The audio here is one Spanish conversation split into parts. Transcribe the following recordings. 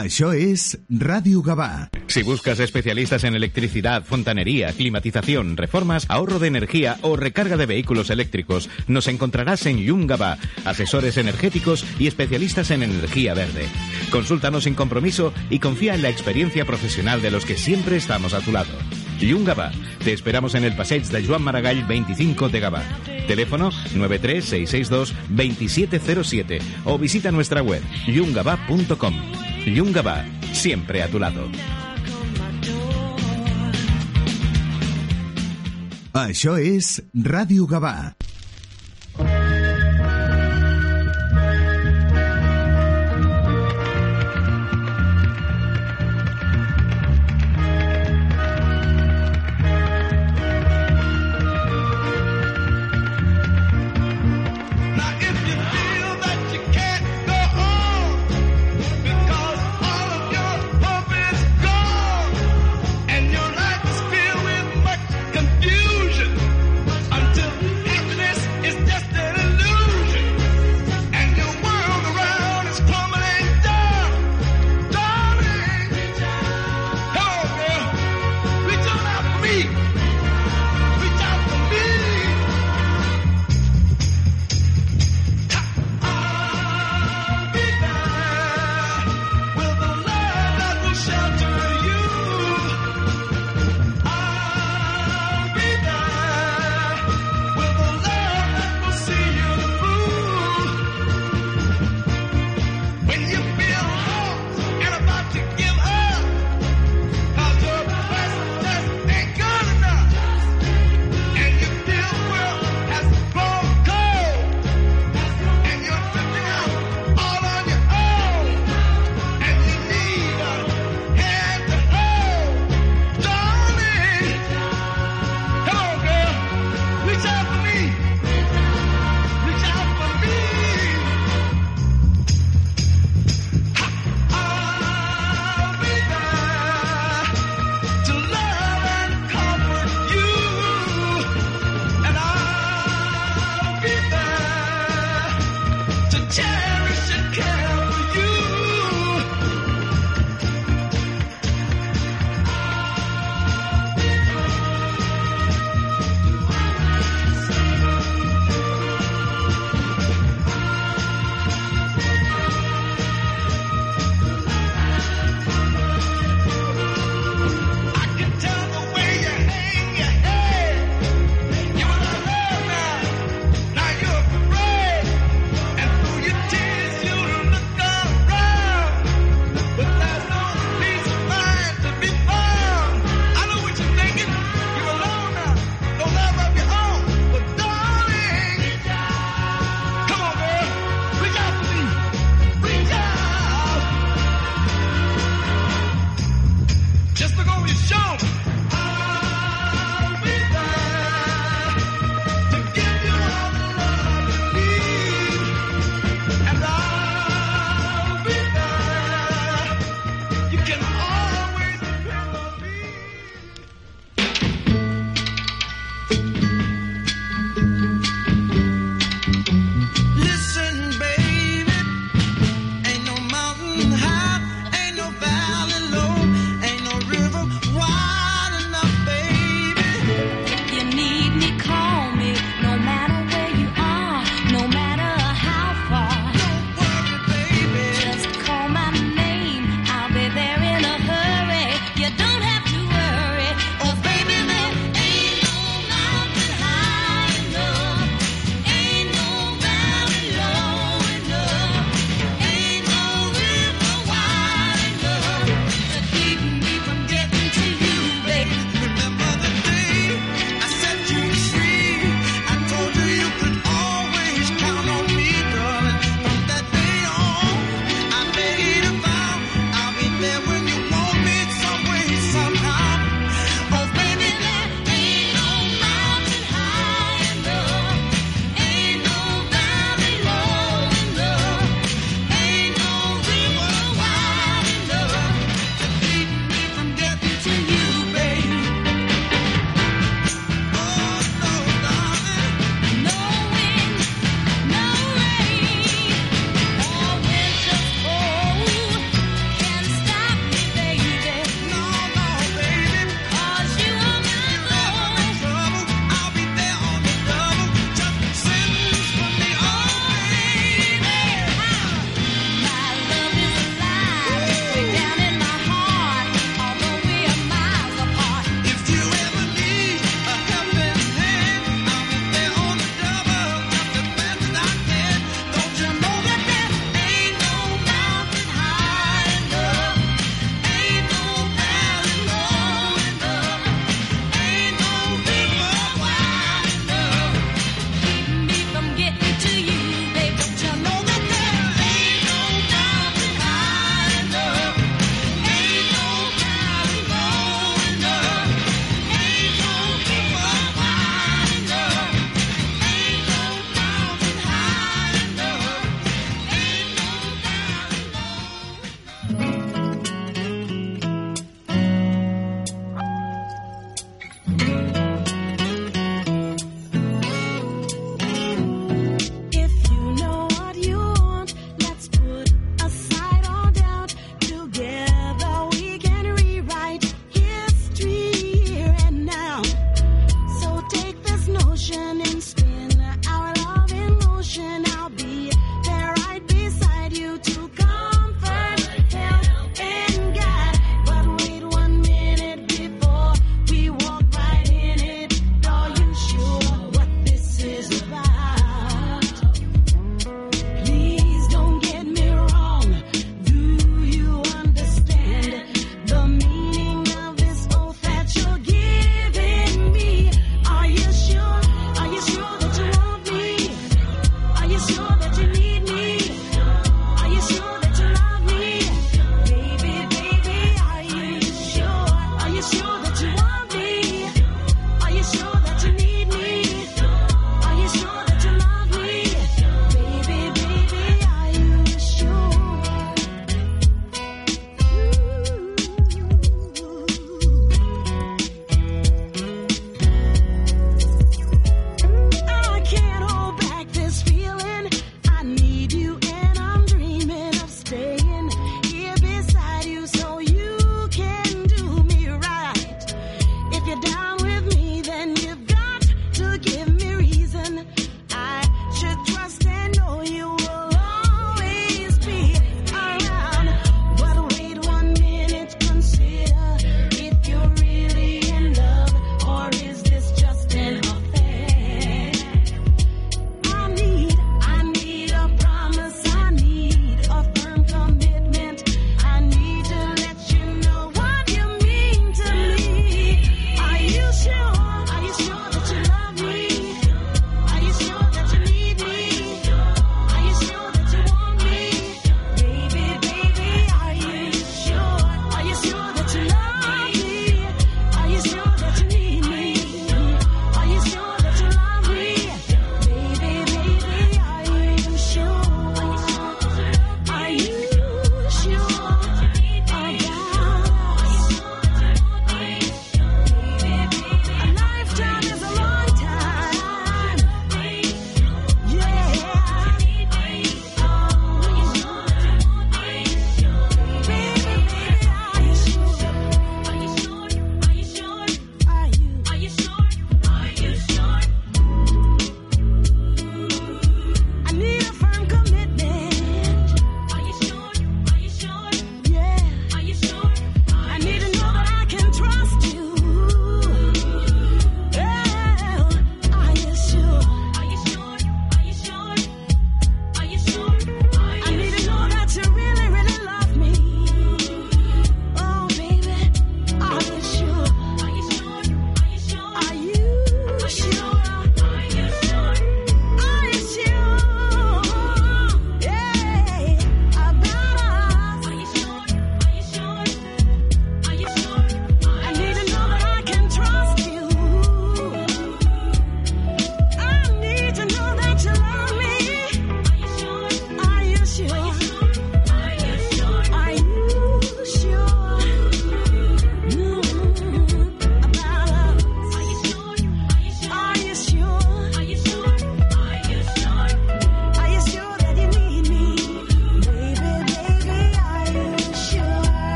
Això es Radio Gabá. Si buscas especialistas en electricidad, fontanería, climatización, reformas, ahorro de energía o recarga de vehículos eléctricos, nos encontrarás en Yungaba, asesores energéticos y especialistas en energía verde. Consúltanos sin compromiso y confía en la experiencia profesional de los que siempre estamos a tu lado. Yungaba, te esperamos en el Passeig de Joan Maragall 25 de Gabá. Teléfono 93662-2707 o visita nuestra web yungaba.com. Yungaba, siempre a tu lado. Això és Ràdio Gavà.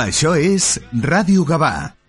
Això és Ràdio Gavà.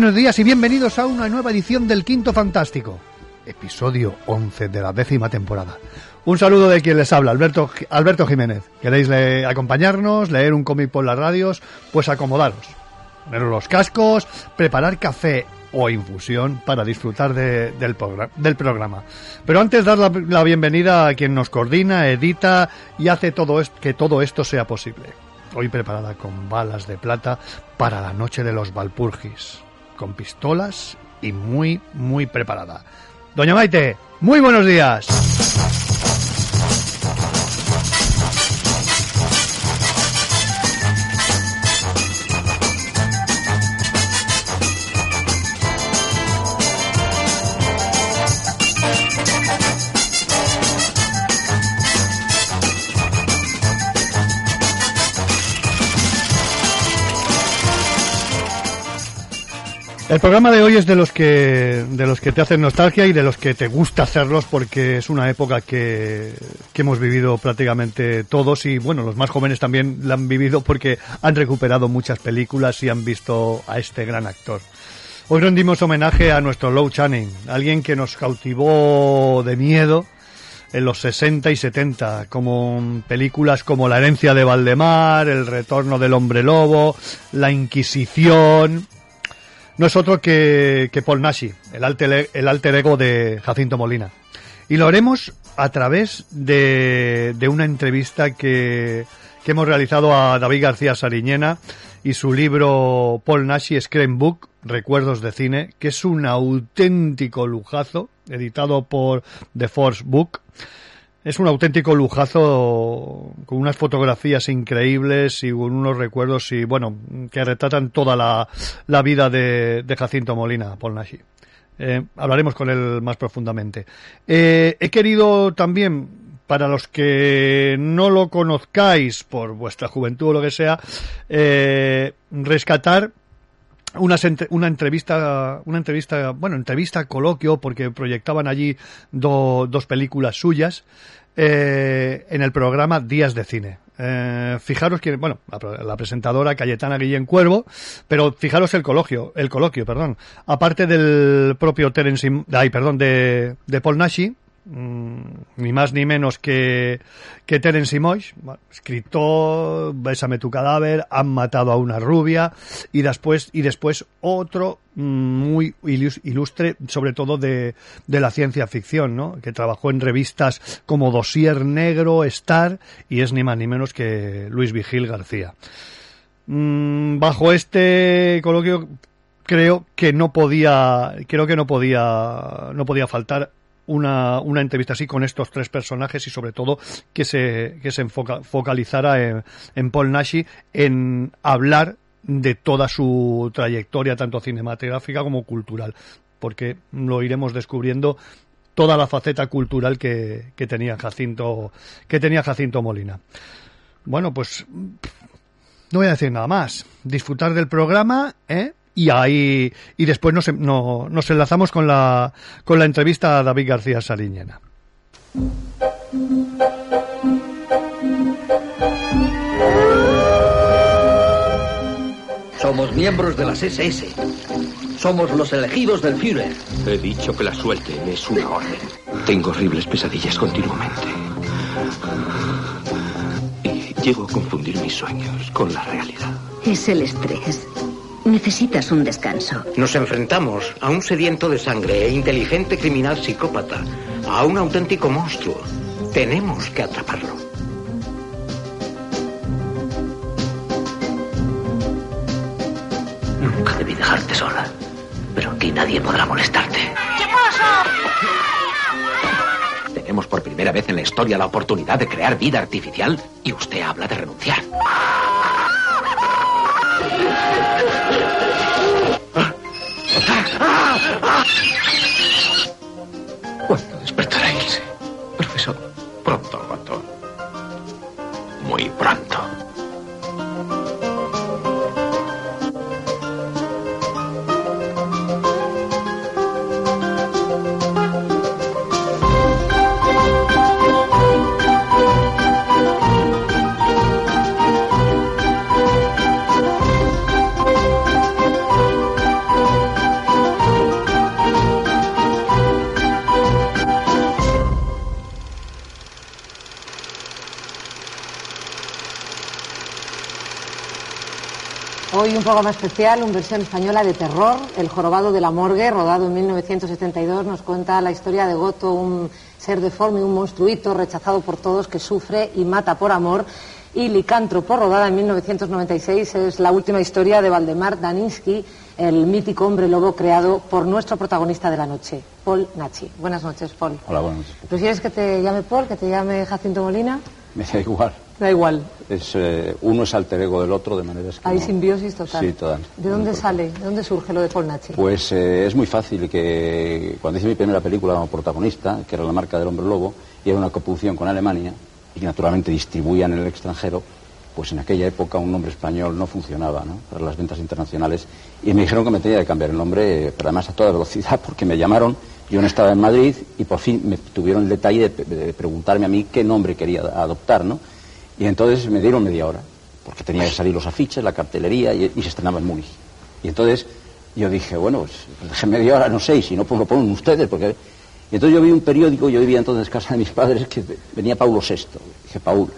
Buenos días y bienvenidos a una nueva edición del Quinto Fantástico, episodio 11 de la décima temporada. Un saludo de quien les habla, Alberto, Alberto Jiménez. ¿Queréis acompañarnos, leer un cómic por las radios? Pues acomodaros, poneros los cascos, preparar café o infusión para disfrutar de- del, del programa. Pero antes dar la, bienvenida a quien nos coordina, edita y hace todo que todo esto sea posible. Hoy preparada con balas de plata para la noche de los Valpurgis, con pistolas y muy, muy preparada. Doña Maite, muy buenos días. El programa de hoy es de los que de los que te hacen nostalgia y de los que te gusta hacerlos porque es una época que, que hemos vivido prácticamente todos y bueno, los más jóvenes también la han vivido porque han recuperado muchas películas y han visto a este gran actor. Hoy rendimos homenaje a nuestro Low Channing, alguien que nos cautivó de miedo en los 60 y 70, como películas como La herencia de Valdemar, El retorno del hombre lobo, La Inquisición, no es otro que, que Paul Nashi, el alter, el alter ego de Jacinto Molina. Y lo haremos a través de, de una entrevista que, que hemos realizado a David García Sariñena y su libro Paul Nashi Screen Book, Recuerdos de Cine, que es un auténtico lujazo, editado por The Force Book. Es un auténtico lujazo con unas fotografías increíbles y unos recuerdos y bueno, que retratan toda la, la vida de, de Jacinto Molina, Paul Nashi. Eh, hablaremos con él más profundamente. Eh, he querido también, para los que no lo conozcáis por vuestra juventud o lo que sea, eh, rescatar ent- una entrevista, una entrevista, bueno, entrevista coloquio, porque proyectaban allí do- dos películas suyas eh, en el programa Días de Cine. Eh, fijaros que, bueno, la, presentadora Cayetana Guillén Cuervo, pero fijaros el coloquio, el coloquio, perdón. Aparte del propio Terence, ay, perdón, de, de Paul Nashi, ni más ni menos que, que Terence bueno, escritor, Bésame tu cadáver, han matado a una rubia y después, y después otro mm, muy ilus- ilustre, sobre todo de, de la ciencia ficción, ¿no? que trabajó en revistas como Dossier Negro, Star y es ni más ni menos que Luis Vigil García. Mm, bajo este coloquio creo que no podía creo que no podía no podía faltar una, una entrevista así con estos tres personajes y sobre todo que se, que se enfoca- focalizara en, Paul Nashi en hablar de toda su trayectoria tanto cinematográfica como cultural porque lo iremos descubriendo toda la faceta cultural que, que tenía Jacinto que tenía Jacinto Molina bueno pues no voy a decir nada más. Disfrutar del programa, ¿eh? Y ahí, y después nos, no- nos enlazamos con la, con la entrevista a David García Sariñena. Somos miembros de las SS. Somos los elegidos del Führer. He dicho que la suelten, es una orden. Tengo horribles pesadillas continuamente. Y llego a confundir mis sueños con la realidad. Es el estrés. Necesitas un descanso. Nos enfrentamos a un sediento de sangre e inteligente criminal psicópata, a un auténtico monstruo. Tenemos que atraparlo. Debí dejarte sola. Pero aquí nadie podrá molestarte. ¿Qué pasa? Tenemos por primera vez en la historia la oportunidad de crear vida artificial y usted habla de renunciar. ¿Cuándo despertará Ilse? Profesor, pronto, doctor. Muy pronto. Un programa especial, una versión española de terror, El jorobado de la morgue, rodado en 1972, nos cuenta la historia de Goto, un ser deforme, un monstruito rechazado por todos que sufre y mata por amor. Y Licántropo, rodada en 1996, es la última historia de Valdemar Daninsky, el mítico hombre lobo creado por nuestro protagonista de la noche, Paul Nachi. Buenas noches, Paul. Hola, buenas noches. ¿Prefieres que te llame Paul, que te llame Jacinto Molina? Me da igual. Da igual. Es, eh, uno es alter ego del otro, de manera que. Hay no- simbiosis total. Sí, total. ¿De dónde sale? ¿De dónde surge lo de Paul Nachi? Pues eh, es muy fácil que cuando hice mi primera película como protagonista, que era La marca del hombre lobo, y era una coproducción con Alemania, y que naturalmente distribuían en el extranjero, pues en aquella época un nombre español no funcionaba ¿no? para las ventas internacionales. Y me dijeron que me tenía que cambiar el nombre, eh, pero además a toda velocidad, porque me llamaron, yo no estaba en Madrid, y por fin me tuvieron el detalle de, de preguntarme a mí qué nombre quería adoptar, ¿no? Y entonces me dieron media hora, porque tenía que salir los afiches, la cartelería, y, se estrenaba en Múnich. Y entonces yo dije, bueno, pues deje media hora, no sé, si no, pues lo ponen ustedes, porque... Entonces yo vi un periódico, yo vivía entonces en casa de mis padres, que venía Paulo VI, dije, Paul.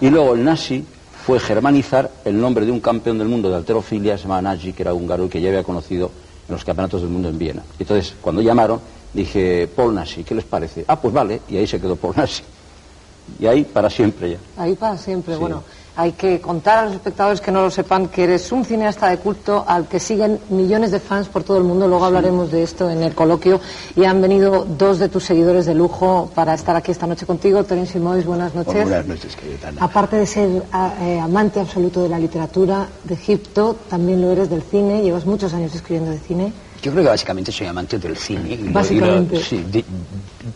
Y luego el nazi fue germanizar el nombre de un campeón del mundo de alterofilia, se llamaba Nagy, que era húngaro y que ya había conocido en los campeonatos del mundo en Viena. Y entonces, cuando llamaron, dije, Paul Nagy, ¿qué les parece? Ah, pues vale, y ahí se quedó Paul Nagy. Y ahí para siempre ya. Ahí para siempre. Bueno, hay que contar a los espectadores que no lo sepan que eres un cineasta de culto al que siguen millones de fans por todo el mundo. Luego hablaremos de esto en el coloquio. Y han venido dos de tus seguidores de lujo para estar aquí esta noche contigo. Terence Simoes, buenas noches. Buenas noches, querida Ana. Aparte de ser a- eh, amante absoluto de la literatura de Egipto, también lo eres del cine. Llevas muchos años escribiendo de cine. Yo creo que básicamente soy amante del cine. y lo- Básicamente. sí, de-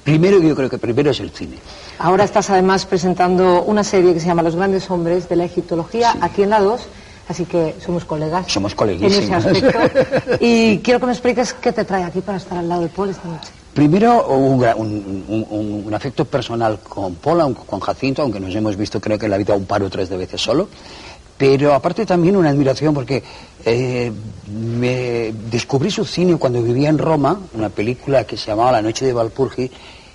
primero yo creo que primero es el cine. Ahora estás además presentando una serie que se llama Los grandes hombres de la egiptología aquí en la 2, así que somos colegas. Somos En coleguísimos. ese aspecto. Y quiero que me expliques qué te trae aquí para estar al lado de Paul esta noche. Primero un, un- un- un- afecto personal con Paul, con Jacinto, aunque nos hemos visto creo que en la vida un par o tres de veces solo. Pero aparte también una admiración porque eh, me descubrí su cine cuando vivía en Roma, una película que se llamaba La noche de Valpurgi,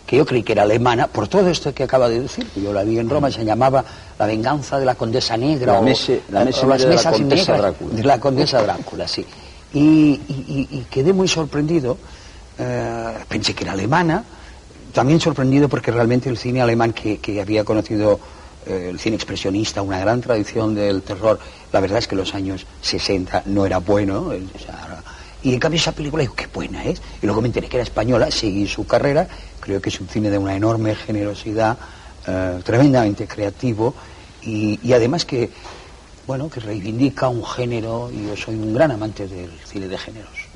que yo creí que era alemana, por todo esto que acaba de decir, que yo la vi en Roma, se llamaba La venganza de la condesa negra. La o- mese- la o las de la condesa negras Drácula. De la condesa Drácula, sí. Y, y- y- y quedé muy sorprendido, eh, pensé que era alemana, también sorprendido porque realmente el cine alemán que, que había conocido, el cine expresionista, una gran tradición del terror, la verdad es que los años 60 no era bueno. y en cambio esa película, digo, qué buena es. Y luego me enteré que era española, seguí su carrera, creo que es un cine de una enorme generosidad, eh, tremendamente creativo y, además que, bueno, que reivindica un género y yo soy un gran amante del cine de géneros.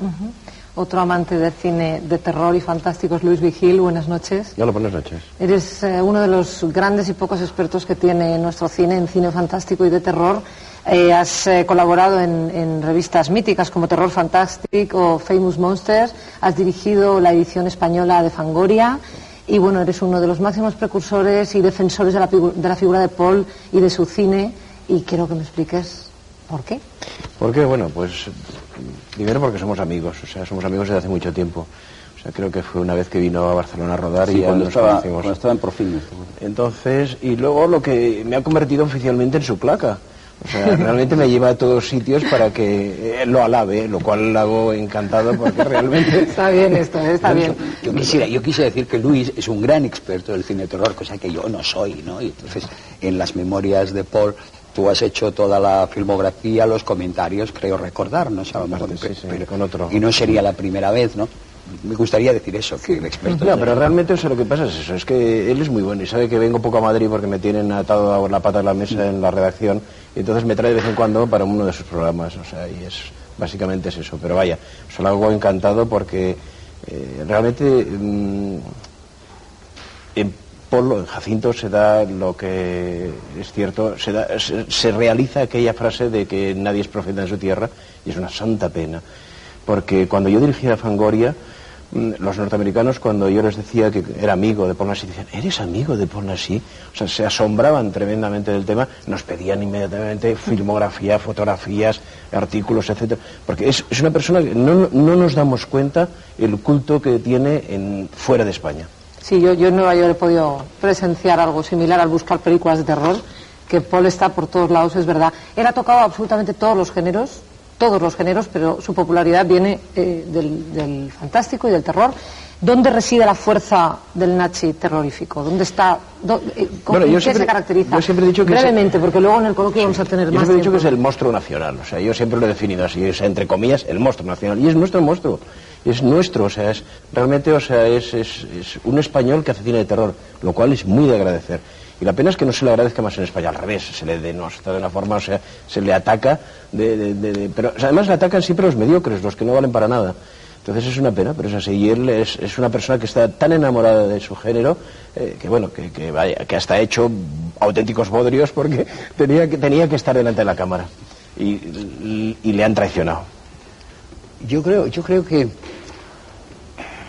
Otro amante del cine de terror y fantástico es Luis Vigil. Buenas noches. Hola, buenas noches. Eres eh, uno de los grandes y pocos expertos que tiene nuestro cine en cine fantástico y de terror. Eh, has eh, colaborado en, en revistas míticas como Terror Fantastic o Famous Monsters. Has dirigido la edición española de Fangoria. Y bueno, eres uno de los máximos precursores y defensores de la, de la figura de Paul y de su cine. Y quiero que me expliques por qué. ¿Por qué? Bueno, pues primero porque somos amigos, o sea, somos amigos desde hace mucho tiempo. O sea, creo que fue una vez que vino a Barcelona a rodar Sí, y ya cuando nos estaba, conocimos. cuando estaba en. Entonces, y luego lo que me ha convertido oficialmente en su placa. O sea, realmente me lleva a todos sitios para que eh, lo alabe, lo cual lo hago encantado porque realmente... Está bien esto, ¿eh? está bien. Yo quisiera, yo quisiera decir que Luis es un gran experto del cine de terror, cosa que yo no soy, ¿no? Y entonces, en las memorias de Paul, Tú has hecho toda la filmografía, los comentarios, creo recordar, no sé, a lo mejor, pero- con otro. y no sería la primera vez, ¿no? Me gustaría decir eso, que el experto... No, pero realmente o sea, lo que pasa es eso, es que él es muy bueno y sabe que vengo poco a Madrid porque me tienen atado a la pata de la mesa en la redacción y entonces me trae de vez en cuando para uno de sus programas, o sea, y es básicamente es eso. Pero vaya, se lo hago encantado porque eh, realmente mm, en Polo, en Jacinto se da lo que es cierto, se, da- se- realiza aquella frase de que nadie es profeta en su tierra y es una santa pena. Porque cuando yo dirigía Fangoria, mm, los norteamericanos, cuando yo les decía que era amigo de Paul decían, ¿eres amigo de Paul? O sea, se asombraban tremendamente del tema, nos pedían inmediatamente filmografía, fotografías, artículos, etcétera, porque es, es una persona que no, no nos damos cuenta el culto que tiene en, fuera de España. Sí, yo, yo en Nueva York he podido presenciar algo similar al buscar películas de terror, que Paul está por todos lados, es verdad. Él ha tocado absolutamente todos los géneros, todos los géneros, pero su popularidad viene eh, del, del fantástico y del terror. ¿Dónde reside la fuerza del nazi terrorífico? ¿Dónde está? do- eh, ¿Con Bueno, yo qué siempre- se caracteriza? yo siempre he dicho que es- Brevemente, porque luego en el coloquio vamos a tener Yo más siempre he dicho que es el monstruo nacional, o sea, yo siempre lo he definido así, o sea, entre comillas, el monstruo nacional. Y es nuestro monstruo, es nuestro, o sea, es realmente, o sea, es, es- es un español que hace cine de terror, lo cual es muy de agradecer. Y la pena es que no se le agradezca más en España, al revés, se le denosta de una forma, o sea, se le ataca, de, de- pero además le atacan siempre los mediocres, los que no valen para nada. Entonces es una pena, pero es así. Él es, es una persona que está tan enamorada de su género eh, que, bueno, que, que, vaya, que hasta ha hecho auténticos bodrios porque tenía que, tenía que estar delante de la cámara. Y, y- y le han traicionado. Yo creo, yo creo que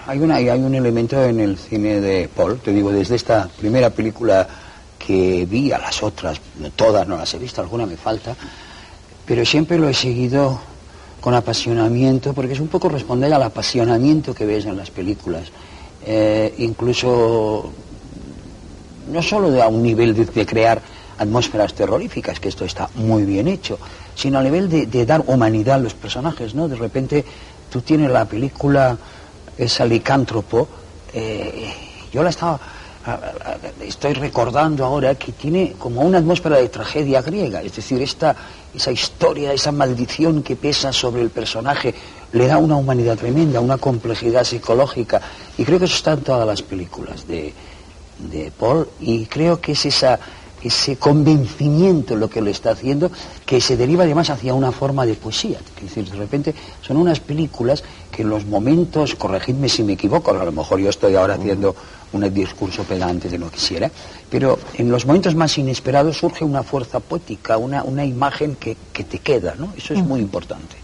hay, una, hay un elemento en el cine de Paul, te digo, desde esta primera película que vi a las otras, todas no las he visto, alguna me falta, pero siempre lo he seguido con apasionamiento, porque es un poco responder al apasionamiento que ves en las películas. Eh, incluso no solo de a un nivel de, de crear atmósferas terroríficas, que esto está muy bien hecho, sino a nivel de, de dar humanidad a los personajes, ¿no? De repente tú tienes la película esa licántropo, eh, yo la estaba, estoy recordando ahora que tiene como una atmósfera de tragedia griega, es decir, esta, esa historia, esa maldición que pesa sobre el personaje, le da una humanidad tremenda, una complejidad psicológica, y creo que eso está en todas las películas de, de Paul y creo que es esa, ese convencimiento lo que le está haciendo que se deriva además hacia una forma de poesía. Es decir, de repente son unas películas que en los momentos, corregidme si me equivoco, a lo mejor yo estoy ahora haciendo un discurso pedante de no quisiera, pero en los momentos más inesperados surge una fuerza poética, una, una imagen que, que te queda, ¿no? Eso es muy importante.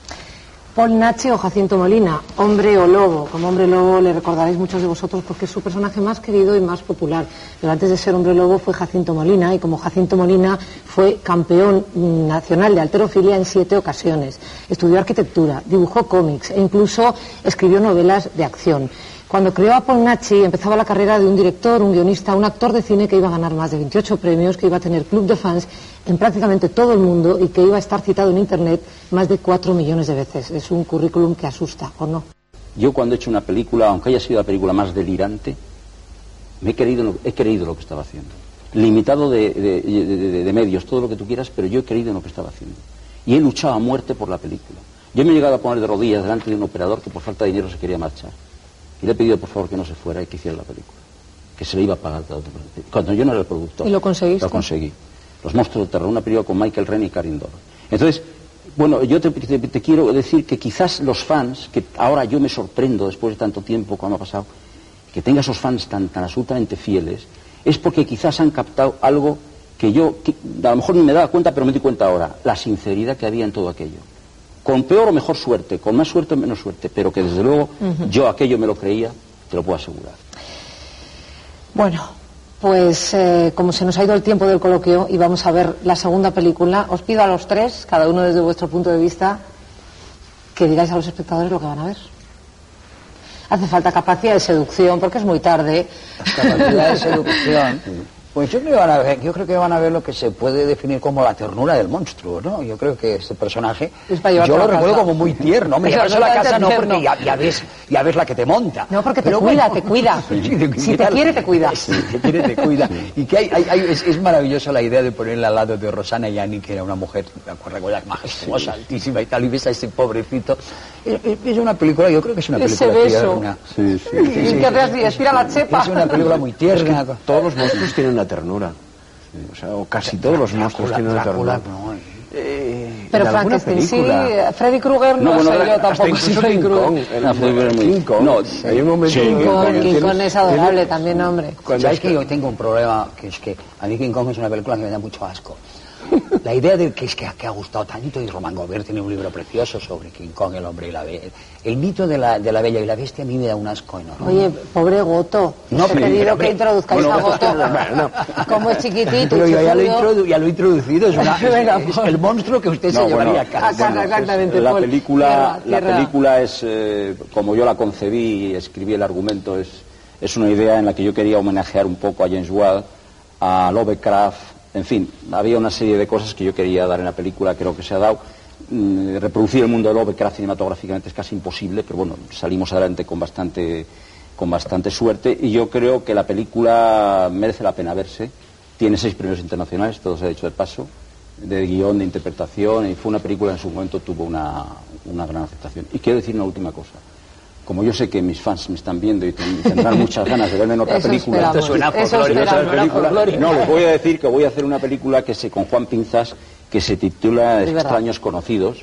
Paul Nache o Jacinto Molina, hombre o lobo. Como hombre lobo le recordaréis muchos de vosotros porque es su personaje más querido y más popular. Pero antes de ser hombre lobo fue Jacinto Molina y como Jacinto Molina fue campeón nacional de alterofilia en siete ocasiones. Estudió arquitectura, dibujó cómics e incluso escribió novelas de acción. Cuando creó a Paul Nachi empezaba la carrera de un director, un guionista, un actor de cine que iba a ganar más de 28 premios, que iba a tener club de fans en prácticamente todo el mundo y que iba a estar citado en Internet más de 4 millones de veces. Es un currículum que asusta, ¿o no? Yo cuando he hecho una película, aunque haya sido la película más delirante, he lo- he lo que estaba haciendo. Limitado de medios, todo lo que tú quieras, pero yo he creído en lo que estaba haciendo. Y he luchado a muerte por la película. Yo me he llegado a poner de rodillas delante de un operador que por falta de dinero se quería marchar. Y le he pedido por favor que no se fuera y que hiciera la película. Que se le iba a pagar todo. Cuando yo no era el productor. ¿Y lo conseguiste? Lo conseguí. Los monstruos del terror, una película con Michael Rennie y Karin Dor. Entonces, bueno, yo te, te- te quiero decir que quizás los fans, que ahora yo me sorprendo después de tanto tiempo cuando ha pasado, que tenga esos fans tan, tan absolutamente fieles, es porque quizás han captado algo que yo que a lo mejor ni me daba cuenta, pero me di cuenta ahora, la sinceridad que había en todo aquello. Con peor o mejor suerte, con más suerte o menos suerte, pero que desde luego yo aquello me lo creía, te lo puedo asegurar. Bueno, pues eh, como se nos ha ido el tiempo del coloquio y vamos a ver la segunda película, os pido a los tres, cada uno desde vuestro punto de vista, que digáis a los espectadores lo que van a ver. Hace falta capacidad de seducción, porque es muy tarde. Capacidad de seducción. Pues yo creo, que van a ver, yo creo que van a ver lo que se puede definir como la ternura del monstruo, ¿no? Yo creo que este personaje, Es para yo lo recuerdo como muy tierno. Hombre, Es llevárselo a casa no, porque ya, ya ves, ya ves la que te monta. No, porque te Pero cuida, bueno. te cuida. Sí, Si te quiere, te cuida. Si te quiere, te cuida. Y que hay, hay- hay- es, es maravilloso la idea de ponerla al lado de Rosana Yani, que era una mujer, me acuerdo, majestuosa, altísima y tal, y ves a ese pobrecito. Es, una película, yo creo que es una película tierna. Sí, sí. ¿Y estira la chepa. Es una película muy tierna. Todos los monstruos tienen una ternura. O sea, o casi todos los monstruos tienen una Drácula, ternura. no, Eh, Pero Frankenstein sí. Freddy Krueger no, No, bueno, sé yo tampoco si incluso Freddy King Krueger. Ah, Freddy Krueger muy- King Kong. No, hay un momento sí, en que- King Kong, que King tiene- Kong es adorable también, hombre. ¿Sabes que yo tengo un problema? Que es que a mí King Kong es una película que me da mucho asco. La idea de que es que, que ha gustado tanto, y Román Gobert tiene un libro precioso sobre King Kong, el hombre y la bella. El mito de la, de la bella y la bestia a mí me da un asco enorme. Oye, pobre Goto. No, He pero- pedido que introduzcáis bueno, a Goto. bueno, Como es chiquitito. Pero yo ya lo, he chicudo. introdu- ya lo he introducido, es, una- es- Venga, es pues. el monstruo que usted se No, llevaría bueno, a casa. A casa, exactamente, la película, Tierra, la película es, eh, como yo la concebí y escribí el argumento, es, es una idea en la que yo quería homenajear un poco a James Whale, a Lovecraft, en fin, había una serie de cosas que yo quería dar en la película, creo que se ha dado. Mm, reproducir el mundo de Lovecraft cinematográficamente es casi imposible, pero bueno, salimos adelante con bastante, con bastante suerte y yo creo que la película merece la pena verse. Tiene seis premios internacionales, todo se ha dicho de paso, de guion, de interpretación, y fue una película en su momento tuvo una, una gran aceptación. Y quiero decir una última cosa. Como yo sé que mis fans me están viendo y ten- tendrán muchas ganas de verme en otra Eso película. Esto suena Folclore. no, les voy a decir que voy a hacer una película que se con Juan Pinzas que se titula. Extraños Conocidos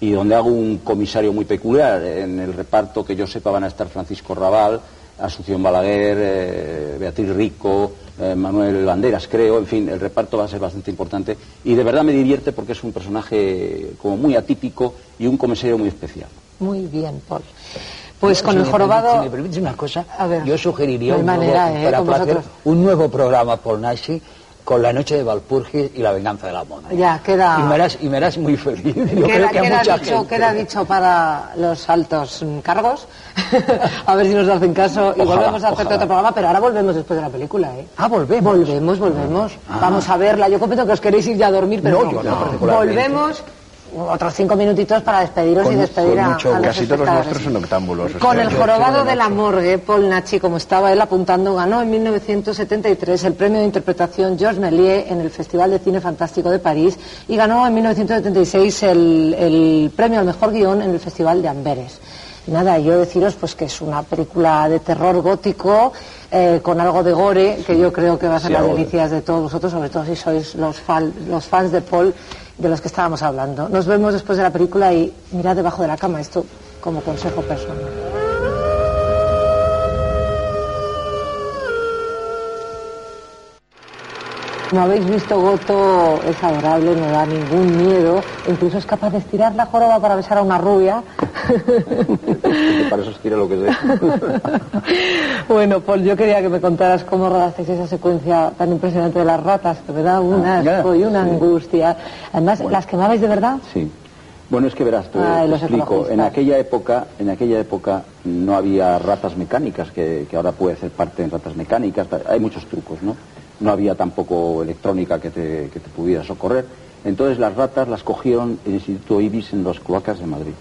y donde hago un comisario muy peculiar. En el reparto que yo sepa van a estar Francisco Raval, Asunción Balaguer, eh, Beatriz Rico, eh, Manuel Banderas, creo. En fin, el reparto va a ser bastante importante y de verdad me divierte porque es un personaje como muy atípico y un comisario muy especial. Muy bien, Paul. Pues con Si el jorobado... permite- Si me permites una cosa, A ver. yo sugeriría No un, manera, nuevo, ¿eh? para hacer vosotros. un nuevo programa por Nashi con la noche de Valpurgis y la venganza de la mona. Ya, queda... Y me harás, y me harás muy feliz. Yo Queda, creo que a queda mucha dicho, gente. queda dicho para los altos cargos. a ver si nos hacen caso y Ojalá, volvemos a ojalá. otro programa, pero ahora volvemos después de la película, ¿eh? Ah, volvemos. Volvemos, volvemos. Ah. Vamos a verla. Yo comprendo que os queréis ir ya a dormir, pero No, no. yo no, particularmente. Volvemos otros cinco minutitos para despediros Con- y despedir con a, mucho a los Casi todos los monstruos son octámbulos. o Con sea, el jorobado de la morgue, Paul Nachi, como estaba él apuntando, ganó en 1973 el premio de interpretación Georges Méliès en el Festival de Cine Fantástico de París y ganó en 1976 el, el premio al mejor guion en el Festival de Amberes. Nada, yo deciros pues que es una película de terror gótico eh, con algo de gore que yo creo que va a ser Sí, las delicias de todos vosotros, sobre todo si sois los, fan- los fans de Paul de los que estábamos hablando. Nos vemos después de la película y mirad debajo de la cama esto como consejo personal. Como habéis visto, Goto es adorable, no da ningún miedo, incluso es capaz de estirar la joroba para besar a una rubia. Para eso estira lo que sé. bueno, Paul, yo quería que me contaras cómo rodasteis esa secuencia tan impresionante de las ratas, que me da un Ah, asco y una angustia. Además, ¿las quemabais de verdad? Sí. Bueno, es que verás, te, Ay, te explico. En aquella época, en aquella época no había ratas mecánicas, que, que ahora puede ser parte en ratas mecánicas. Hay muchos trucos, ¿no? No había tampoco electrónica que te, que te pudiera socorrer. Entonces las ratas las cogieron el Instituto Ibis en las cloacas de Madrid.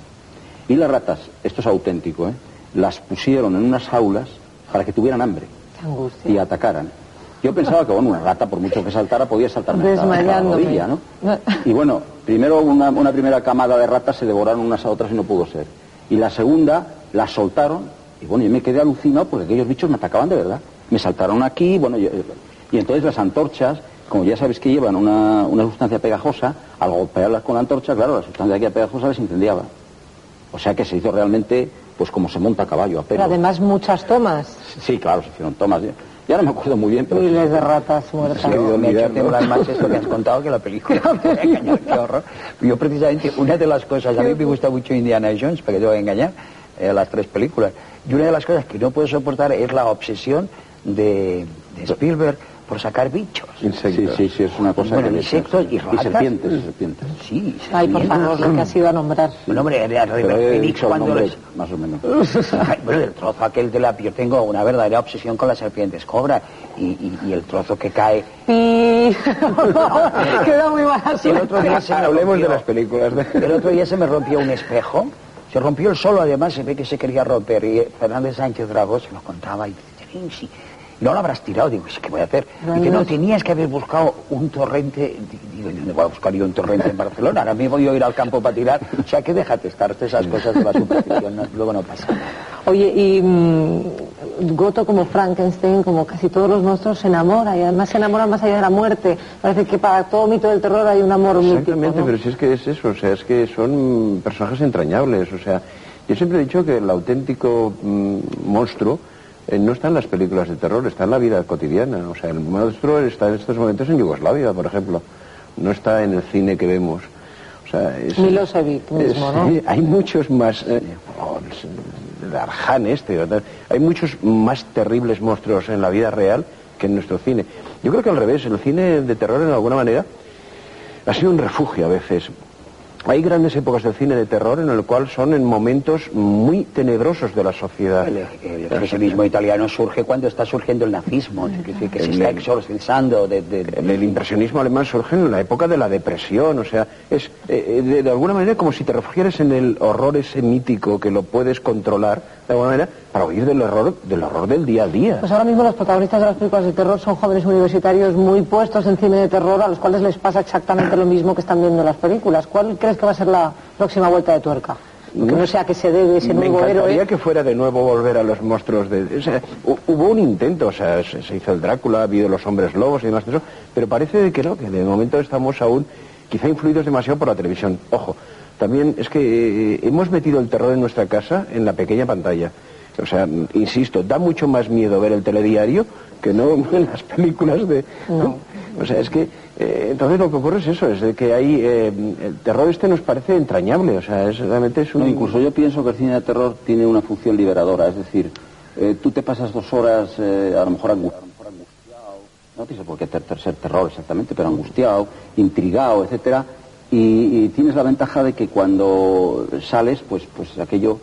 Y las ratas, esto es auténtico, ¿eh? las pusieron en unas jaulas para que tuvieran hambre angustia. y atacaran. Yo pensaba que, bueno, una rata, por mucho que saltara, podía hasta la rodilla, ¿no? Y bueno, primero una, una primera camada de ratas se devoraron unas a otras y no pudo ser. Y la segunda las soltaron y bueno, yo me quedé alucinado porque aquellos bichos me atacaban de verdad. Me saltaron aquí, bueno, yo- y entonces las antorchas, como ya sabéis que llevan una, una sustancia pegajosa, al golpearlas con la antorcha, claro, la sustancia que pegajosa les incendiaba. O sea que se hizo realmente, pues como se monta a caballo, a Pero pelo. además muchas tomas. Sí, claro, se hicieron tomas. Ya, ya no me acuerdo muy bien, pero... Miles de ratas muertas. Sí, Yo me olvidar, hecho ¿no? temblar más esto que has contado que la película. Qué horror. Yo precisamente, una de las cosas, a mí me gusta mucho Indiana Jones, para que te voy a engañar, eh, las tres películas. Y una de las cosas que no puedo soportar es la obsesión de, de Spielberg por sacar bichos. Sí, sí, sí, es una cosa Bueno, que... insectos y ratas. serpientes, y serpientes. Sí, Ay, por favor, lo que has ido a nombrar. Bueno, hombre, era River cuando nombre, los- más o menos. Ay, bueno, el trozo aquel de la... Yo tengo una verdadera obsesión con las serpientes cobra y, y- y el trozo que cae... Y... Queda muy mala El otro día se me Hablemos de las películas. de- El otro día se me rompió un espejo. Se rompió el solo, además se ve que se quería romper. Y Fernández Sánchez Dragó se lo contaba y dice, "Sí, sí". No lo habrás tirado. Digo, "Sí, ¿qué voy a hacer? No, y que no, tenías que haber buscado un torrente. Digo, ¿dónde voy a buscar yo un torrente en Barcelona? Ahora mismo yo ir al campo para tirar. O sea, que déjate estar esas cosas de la superstición. no- luego no pasa nada. Oye, y mm, Goto como Frankenstein, como casi todos los monstruos, se enamora y además se enamora más allá de la muerte. Parece que para todo mito del terror hay un amor Exactamente, ¿no? pero si es que es eso, o sea, es que son personajes entrañables, o sea, yo siempre he dicho que el auténtico mm, monstruo eh, no está en las películas de terror, está en la vida cotidiana, o sea, el monstruo está en estos momentos en Yugoslavia, por ejemplo, no está en el cine que vemos. O sea, es, Milosevic mismo, ¿no? Sí, hay muchos más, eh, oh, el este, ¿verdad? hay muchos más terribles monstruos en la vida real que en nuestro cine. Yo creo que al revés, el cine de terror en alguna manera ha sido un refugio a veces. Hay grandes épocas del cine de terror en el cual son en momentos muy tenebrosos de la sociedad. El, el expresionismo italiano surge cuando está surgiendo el nazismo, que se está exorcizando de, de- El, el impresionismo alemán surge en la época de la depresión, o sea, es eh, de, de alguna manera como si te refugiaras en el horror ese mítico que lo puedes controlar, de alguna manera, para huir del horror, del horror del día a día. Pues ahora mismo los protagonistas de las películas de terror son jóvenes universitarios muy puestos en cine de terror a los cuales les pasa exactamente lo mismo que están viendo en las películas. ¿Cuál crees que va a ser la próxima vuelta de tuerca? Que no sea que se debe ese Me nuevo encantaría héroe. que fuera de nuevo volver a los monstruos de... o sea, hu- hubo un intento, o sea, se, se hizo el Drácula, ha habido los hombres lobos y demás de eso, pero parece que no, que de momento estamos aún quizá influidos demasiado por la televisión. Ojo, también es que eh, hemos metido el terror en nuestra casa en la pequeña pantalla. O sea, insisto, da mucho más miedo ver el telediario que no en las películas de... O sea, es que eh, entonces lo que ocurre es eso, es de que hay... eh, el terror este nos parece entrañable, o sea, es, realmente es un... No, incluso yo pienso que el cine de terror tiene una función liberadora, es decir, eh, tú te pasas dos horas eh, a lo mejor angu- a lo mejor angustiado, no tienes por qué ter- ter- ser terror exactamente, pero angustiado, intrigado, etcétera, y, y tienes la ventaja de que cuando sales, pues, pues aquello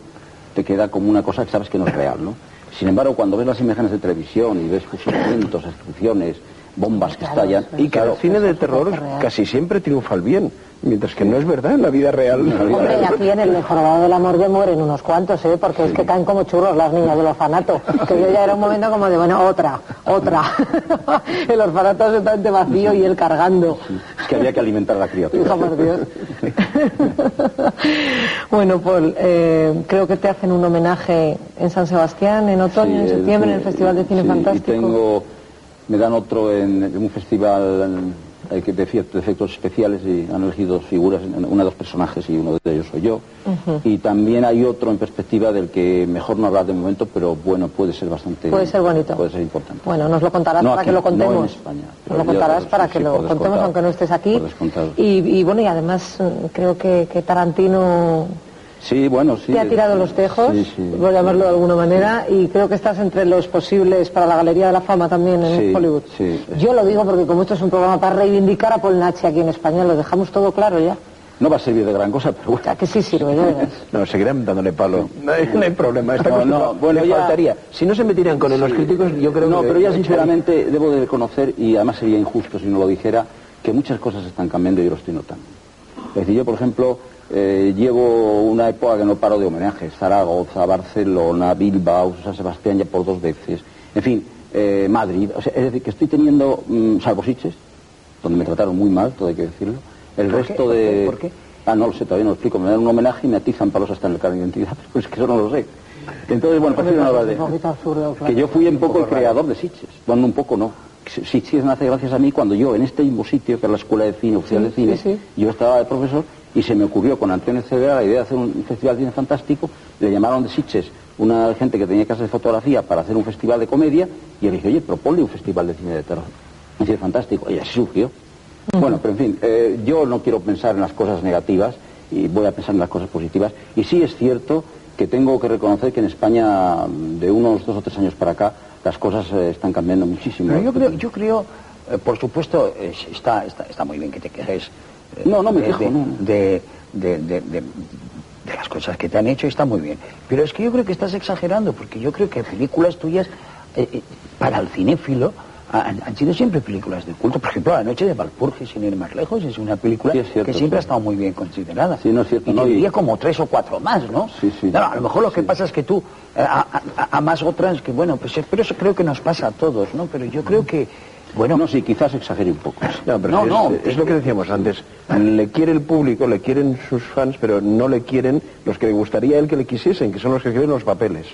te queda como una cosa que sabes que no es real, ¿no? Sin embargo, cuando ves las imágenes de televisión y ves fusilamientos, explosiones, bombas que estallan, Y que el cine de terror casi siempre triunfa el bien, mientras que no es verdad en la vida real. Hombre, y aquí en el jorobado de la morgue mueren unos cuantos, ¿eh? Porque es que caen como churros las niñas del orfanato. Que yo ya era un momento como de, bueno, otra, otra. el orfanato absolutamente vacío y él cargando. es que había que alimentar a la criatura. Por Dios. bueno, Paul, eh, creo que te hacen un homenaje en San Sebastián, en otoño, en septiembre, en el Festival de Cine sí, Fantástico. Y tengo, me dan otro en, en un festival eh, que efectos, especiales y han elegido dos figuras, una de dos personajes y uno de ellos soy yo. Y también hay otro en perspectiva del que mejor no hablar de momento, pero bueno, puede ser bastante... Puede ser bonito. Puede ser importante. Bueno, nos lo contarás No para aquí, que lo no en contemos. España, nos lo contarás para que sí, lo contemos aunque no estés aquí. Y, y bueno, y además mm, creo que, que Tarantino Sí, bueno, sí. te ha tirado los tejos, Sí, sí. por llamarlo de alguna manera, y creo que estás entre los posibles para la Galería de la Fama también en Sí, Hollywood. sí. Yo lo digo porque como esto es un programa para reivindicar a Paul Nachi aquí en España, lo dejamos todo claro ya. No va a servir de gran cosa, pero bueno. Ya que sí sirve, ya. No, seguirán dándole palo. No hay, no hay problema. Está No, acostumbrado. no, bueno, Le ya- faltaría. Si no se metieran con él los críticos, yo creo no, que... pero ya sinceramente debo de reconocer, y además sería injusto si no lo dijera, que muchas cosas están cambiando y yo lo estoy notando. Es decir, yo, por ejemplo, eh, llevo una época que no paro de homenajes. Zaragoza, Barcelona, Bilbao, San Sebastián ya por dos veces. En fin, eh, Madrid. O sea, es decir, que estoy teniendo, mm, salvo Sitges, donde me trataron muy mal, todo hay que decirlo. El ¿Por qué? resto ¿Por de... qué? ¿Por qué? Ah, no lo sé, todavía no lo explico. Me dan un homenaje y me atizan palos hasta en el carnet de identidad, pero es que eso no lo sé. Entonces, bueno, no hablar de... Que yo fui un poco el creador de Sitges. Bueno, un poco no. Sitges nace gracias a mí cuando yo, en este mismo sitio, que es la Escuela de Cine Oficial Sí, de Cine, sí, sí. yo estaba de profesor y se me ocurrió con Antonio Cervera la idea de hacer un festival de cine fantástico. Le llamaron de Sitges una gente que tenía casa de fotografía para hacer un festival de comedia y le dije, oye, propone un festival de cine de terror. Y cine fantástico. Y así surgió. Bueno, pero en fin, eh, yo no quiero pensar en las cosas negativas y voy a pensar en las cosas positivas. Y sí es cierto que tengo que reconocer que en España, de unos dos o tres años para acá, las cosas eh, están cambiando muchísimo. Pero yo creo, yo creo eh, por supuesto, es- está, está, está muy bien que te quejes. No, no me de- quejo, de, no. De, de- de- de- de las cosas que te han hecho, está muy bien. Pero es que yo creo que estás exagerando, porque yo creo que películas tuyas, eh, eh, para el cinéfilo, han, han sido siempre películas de culto. Por ejemplo, La Noche de Valpurgis, sin ir más lejos, es una película Sí, es cierto, que siempre sí. ha estado muy bien considerada. Sí, no es cierto, Y no, y- diría como tres o cuatro más, ¿no? Sí, sí. Claro, a lo mejor lo que pasa es que tú eh, a, a- a más otras que, bueno, pues pero eso creo que nos pasa a todos, ¿no? Pero yo creo que, bueno... No, sí, quizás exagere un poco. No, pero No, es, no. es lo que decíamos antes. Le quiere el público, le quieren sus fans, pero no le quieren los que le gustaría a él que le quisiesen, que son los que escriben los papeles.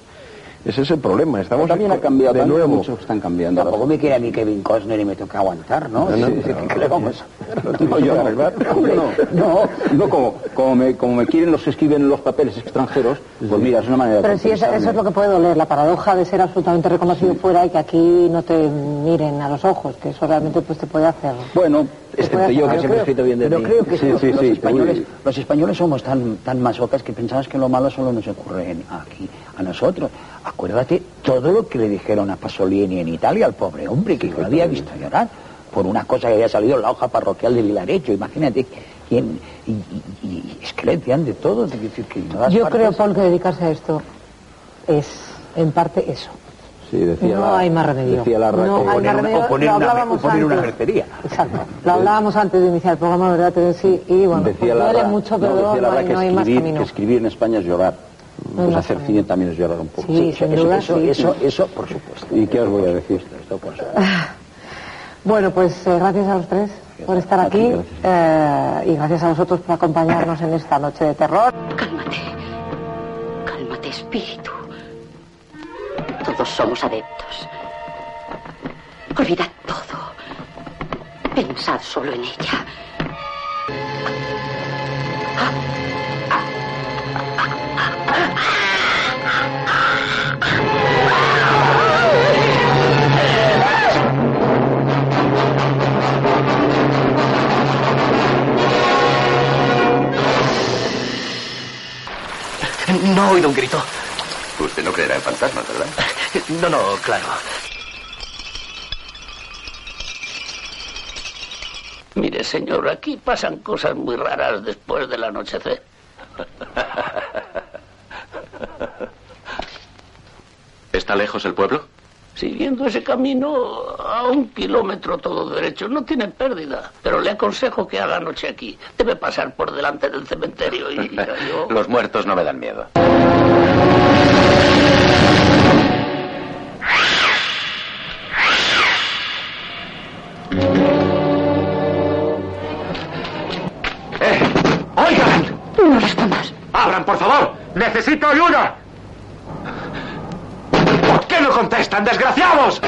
Ese es el problema. Estamos También ha cambiado, de nuevo. muchos están cambiando. Tampoco me quiere a mí Kevin Costner y me toca aguantar, ¿no? No, no, Sí, pero- ¿Qué le vamos a hacer? No, yo no. No, no, no, como, como, me, como me quieren los que escriben los papeles extranjeros, pues mira, es una manera de Pero sí, eso, eso es lo que puede doler, la paradoja de ser absolutamente reconocido fuera y que aquí no te miren a los ojos, que eso realmente pues te puede hacer. Bueno, excepto yo, que siempre he escrito bien de Pero mí. creo que Sí, los, sí, los sí, españoles, uy. los españoles somos tan, tan masocas que pensamos que lo malo solo nos ocurre aquí, a nosotros. Acuérdate todo lo que le dijeron a Pasolini en Italia al pobre hombre, que yo lo había visto llorar por una cosa que había salido en la hoja parroquial de Vilarecho. Imagínate quién. Y, y- y es que le decían de todo. es decir, que en todas Yo partes- creo, Paul, que dedicarse a esto es en parte eso. Sí, decía No la- hay más remedio. Decía la No que- hay poner más una- remedio. o poner Lo una- hablábamos o poner una antes. mercería. Exacto. Lo hablábamos antes de iniciar el programa, ¿verdad? Te sí, y bueno, pues decía duele mucho, no, pero decía no, hay, que, no hay más camino. que escribir en España es llorar. Pues hacer cine también es llorar un poco. Sí, sin eso, duda, eso, sí. eso, eso, por supuesto. ¿Y qué os voy a decir? Esto por supuesto. Bueno, pues eh, gracias a los tres por estar aquí gracias. eh, y gracias a vosotros por acompañarnos en esta noche de terror. Cálmate. Cálmate, espíritu. Todos somos adeptos. Olvidad todo. Pensad solo en ella. No he oído un grito. Usted no creerá en fantasmas, ¿verdad? No, no, claro. Mire, señor, aquí pasan cosas muy raras después del anochecer. ¿Está lejos el pueblo? Siguiendo ese camino a un kilómetro todo derecho, no tiene pérdida. Pero le aconsejo que haga noche aquí. Debe pasar por delante del cementerio y yo... Los muertos no me dan miedo. ¡Oigan! No respondas. ¡Abran, por favor! ¡Necesito ayuda! ¿Por qué no contestan, desgraciados?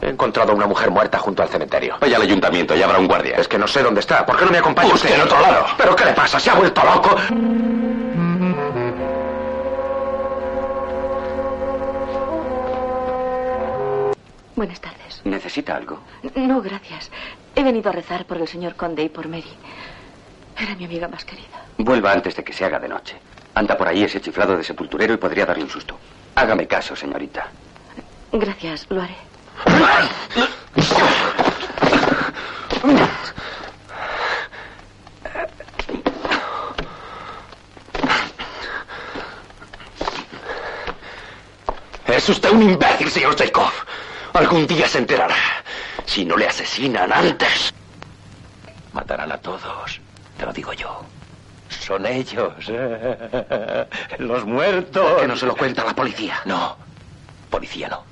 He encontrado a una mujer muerta junto al cementerio. Vaya al ayuntamiento y habrá un guardia. Es que no sé dónde está. ¿Por qué no me acompaña Busque usted? en otro lado. ¿Pero qué le pasa? ¿Se ha vuelto loco? Buenas tardes. ¿Necesita algo? No, gracias. He venido a rezar por el señor Conde y por Mary. Era mi amiga más querida. Vuelva antes de que se haga de noche. Anda por ahí ese chiflado de sepulturero y podría darle un susto. Hágame caso, señorita. Gracias, lo haré. Es usted un imbécil, señor Jacob. Algún día se enterará. Si no le asesinan antes, matarán a todos. Te lo digo yo. Son ellos. Los muertos. ¿Por qué no se lo cuenta la policía? No. Policía no.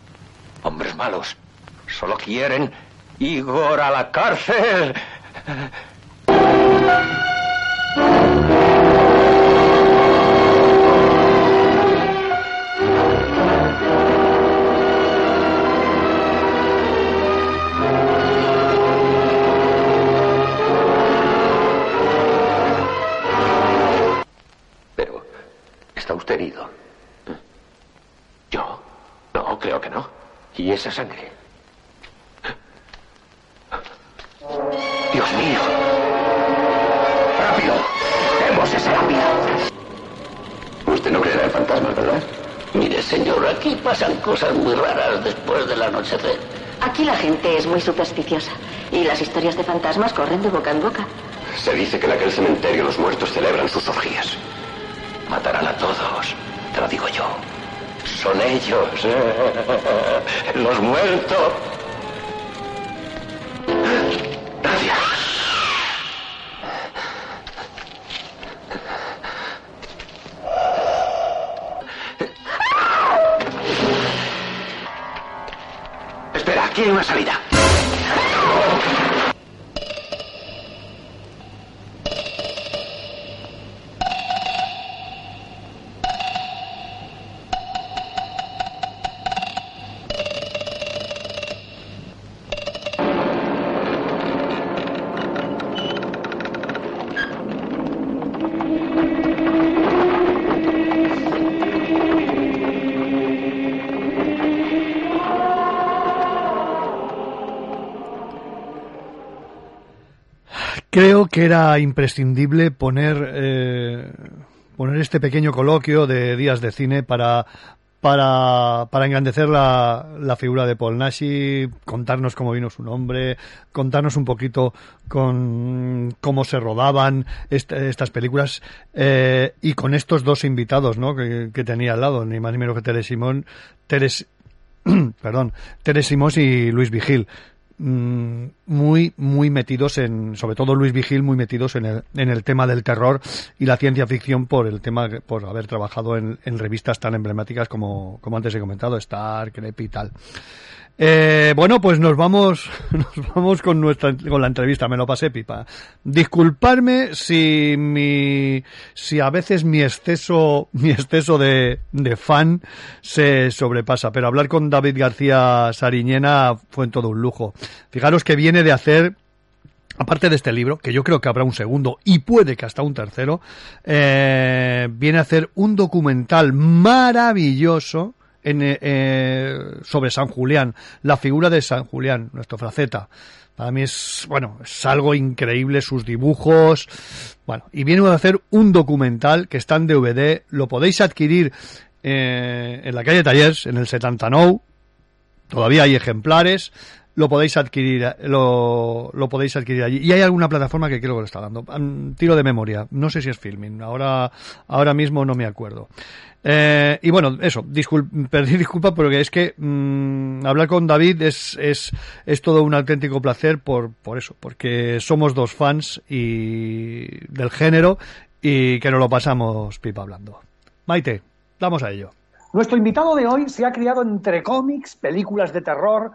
Hombres malos. Solo quieren Igor a la cárcel. Esa sangre? Dios mío. ¡Rápido! ¡Demos esa lápida! Usted no creerá en fantasmas, ¿verdad? Mire, señor, aquí pasan cosas muy raras después del anochecer. Aquí la gente es muy supersticiosa y las historias de fantasmas corren de boca en boca. Se dice que en aquel cementerio los muertos celebran sus orgías. Matarán a todos, te lo digo yo. Son ellos, los muertos. Que era imprescindible poner eh, poner este pequeño coloquio de días de cine para para, para engrandecer la, la figura de Paul Nashi, contarnos cómo vino su nombre, contarnos un poquito con cómo se rodaban est- estas películas eh, y con estos dos invitados ¿no? que, tenía al lado, ni más ni menos que Tere Simón, Teres, perdón, Tere Simós y Luis Vigil mm, muy muy metidos en sobre todo Luis Vigil muy metidos en el, en el tema del terror y la ciencia ficción por el tema por haber trabajado en, en revistas tan emblemáticas como, como antes he comentado Star, Crep y tal Eh, bueno pues nos vamos nos vamos con nuestra con la entrevista. Me lo pasé pipa. Disculparme si mi si a veces mi exceso mi exceso de, de fan se sobrepasa pero hablar con David García Sariñena fue en todo un lujo. Fijaros que viene de hacer aparte de este libro, que yo creo que habrá un segundo y puede que hasta un tercero, eh, viene a hacer un documental maravilloso en, eh, sobre San Julián, la figura de San Julián, nuestro fraceta. Para mí es, bueno, es algo increíble sus dibujos. Bueno, y viene a hacer un documental que está en DVD, lo podéis adquirir eh, en la calle Tallers, en el 79, todavía hay ejemplares lo podéis adquirir lo, lo podéis adquirir allí. Y hay alguna plataforma que creo que lo está dando. Tiro de memoria. No sé si es filming ahora ahora mismo no me acuerdo. Eh, y bueno eso discul pedir disculpas porque es que mm, hablar con David es, es es todo un auténtico placer por por eso porque somos dos fans y del género y que nos lo pasamos pipa hablando. Maite vamos a ello. Nuestro invitado de hoy se ha criado entre cómics, películas de terror,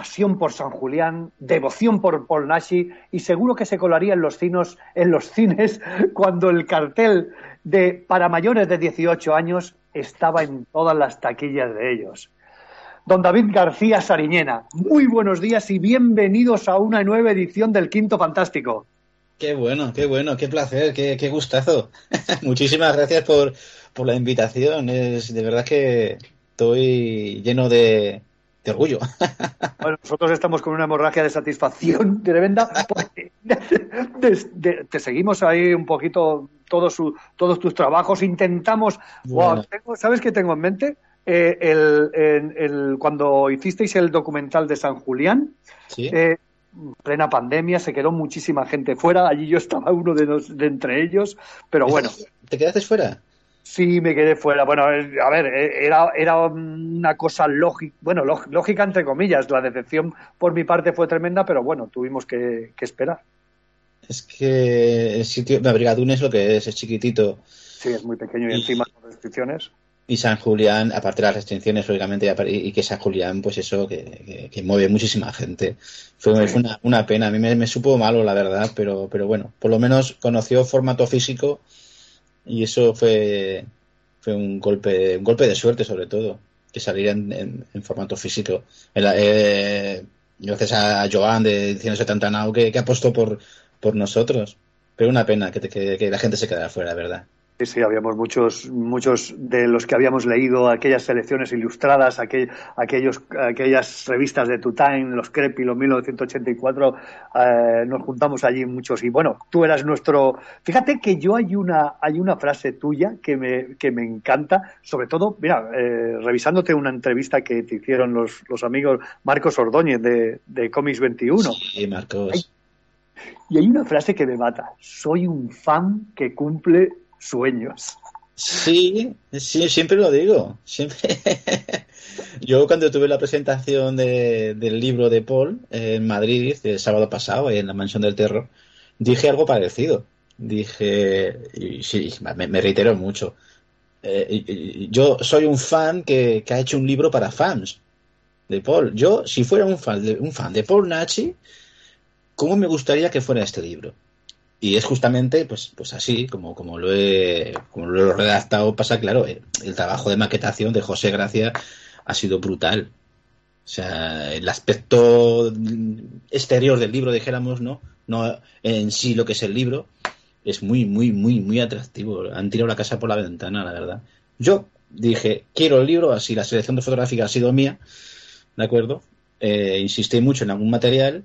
pasión por San Julián, devoción por Paul Nashi y seguro que se colaría en los cines, en los cines cuando el cartel de para mayores de 18 años estaba en todas las taquillas de ellos. Don David García Sariñena, muy buenos días y bienvenidos a una nueva edición del Quinto Fantástico. Qué bueno, qué bueno, qué placer, qué, qué gustazo. Muchísimas gracias por, por la invitación. Es de verdad que estoy lleno de, de orgullo. Bueno, nosotros estamos con una hemorragia de satisfacción tremenda porque te seguimos ahí un poquito todos, su- todos tus trabajos, intentamos... Bueno. Wow, tengo- ¿Sabes qué tengo en mente? Eh, el, en- el- cuando hicisteis el documental de San Julián, Sí. eh, plena pandemia, se quedó muchísima gente fuera, allí yo estaba uno de, los- de entre ellos, pero bueno. ¿Te quedaste fuera? Sí, me quedé fuera. Bueno, eh, a ver, eh, era, era una cosa lógica, bueno, lóg- lógica entre comillas. La decepción por mi parte fue tremenda, pero bueno, tuvimos que, que esperar. Es que el sitio, la Brigadún es lo que es, es chiquitito. Sí, es muy pequeño y encima con restricciones. Y San Julián, aparte de las restricciones, lógicamente, y que San Julián, pues eso, que, que- que mueve muchísima gente. Fue, fue una, una pena. A mí me, me supo malo, la verdad, pero, pero bueno, por lo menos conoció formato físico y eso fue, fue un golpe, un golpe de suerte, sobre todo, que saliera en, formato físico. En la- eh, gracias a Joan de Cine 70 Now que, que apostó por, por nosotros. Pero una pena que, que la gente se quedara fuera, ¿verdad? Sí, sí, habíamos muchos, muchos de los que habíamos leído aquellas selecciones ilustradas, aquel, aquellos, aquellas revistas de Time, los Crepilo 1984, eh, nos juntamos allí muchos y bueno, tú eras nuestro. Fíjate que yo hay una, hay una frase tuya que me, que me encanta, sobre todo, mira, eh, revisándote una entrevista que te hicieron los, los amigos Marcos Ordóñez de, de Comics 21. Sí, Marcos. Y hay una frase que me mata. Soy un fan que cumple sueños. Sí, sí, siempre lo digo. Siempre. Yo cuando tuve la presentación de- del libro de Paul en Madrid el sábado pasado en la Mansión del Terror, dije algo parecido. Dije, y sí, me, reitero mucho. Eh, yo soy un fan que, que ha hecho un libro para fans de Paul. Yo, si fuera un fan de, un fan de Paul Nachi, ¿cómo me gustaría que fuera este libro? Y es justamente, pues, pues así, como, como lo he, como lo he redactado, pasa claro, el, el trabajo de maquetación de José Gracia ha sido brutal. O sea, el aspecto exterior del libro, dijéramos, ¿no? No en sí lo que es el libro, es muy, muy, muy, muy atractivo. Han tirado la casa por la ventana, la verdad. Yo dije, quiero el libro, así la selección de fotográfica ha sido mía, ¿de acuerdo? Eh, insistí mucho en algún material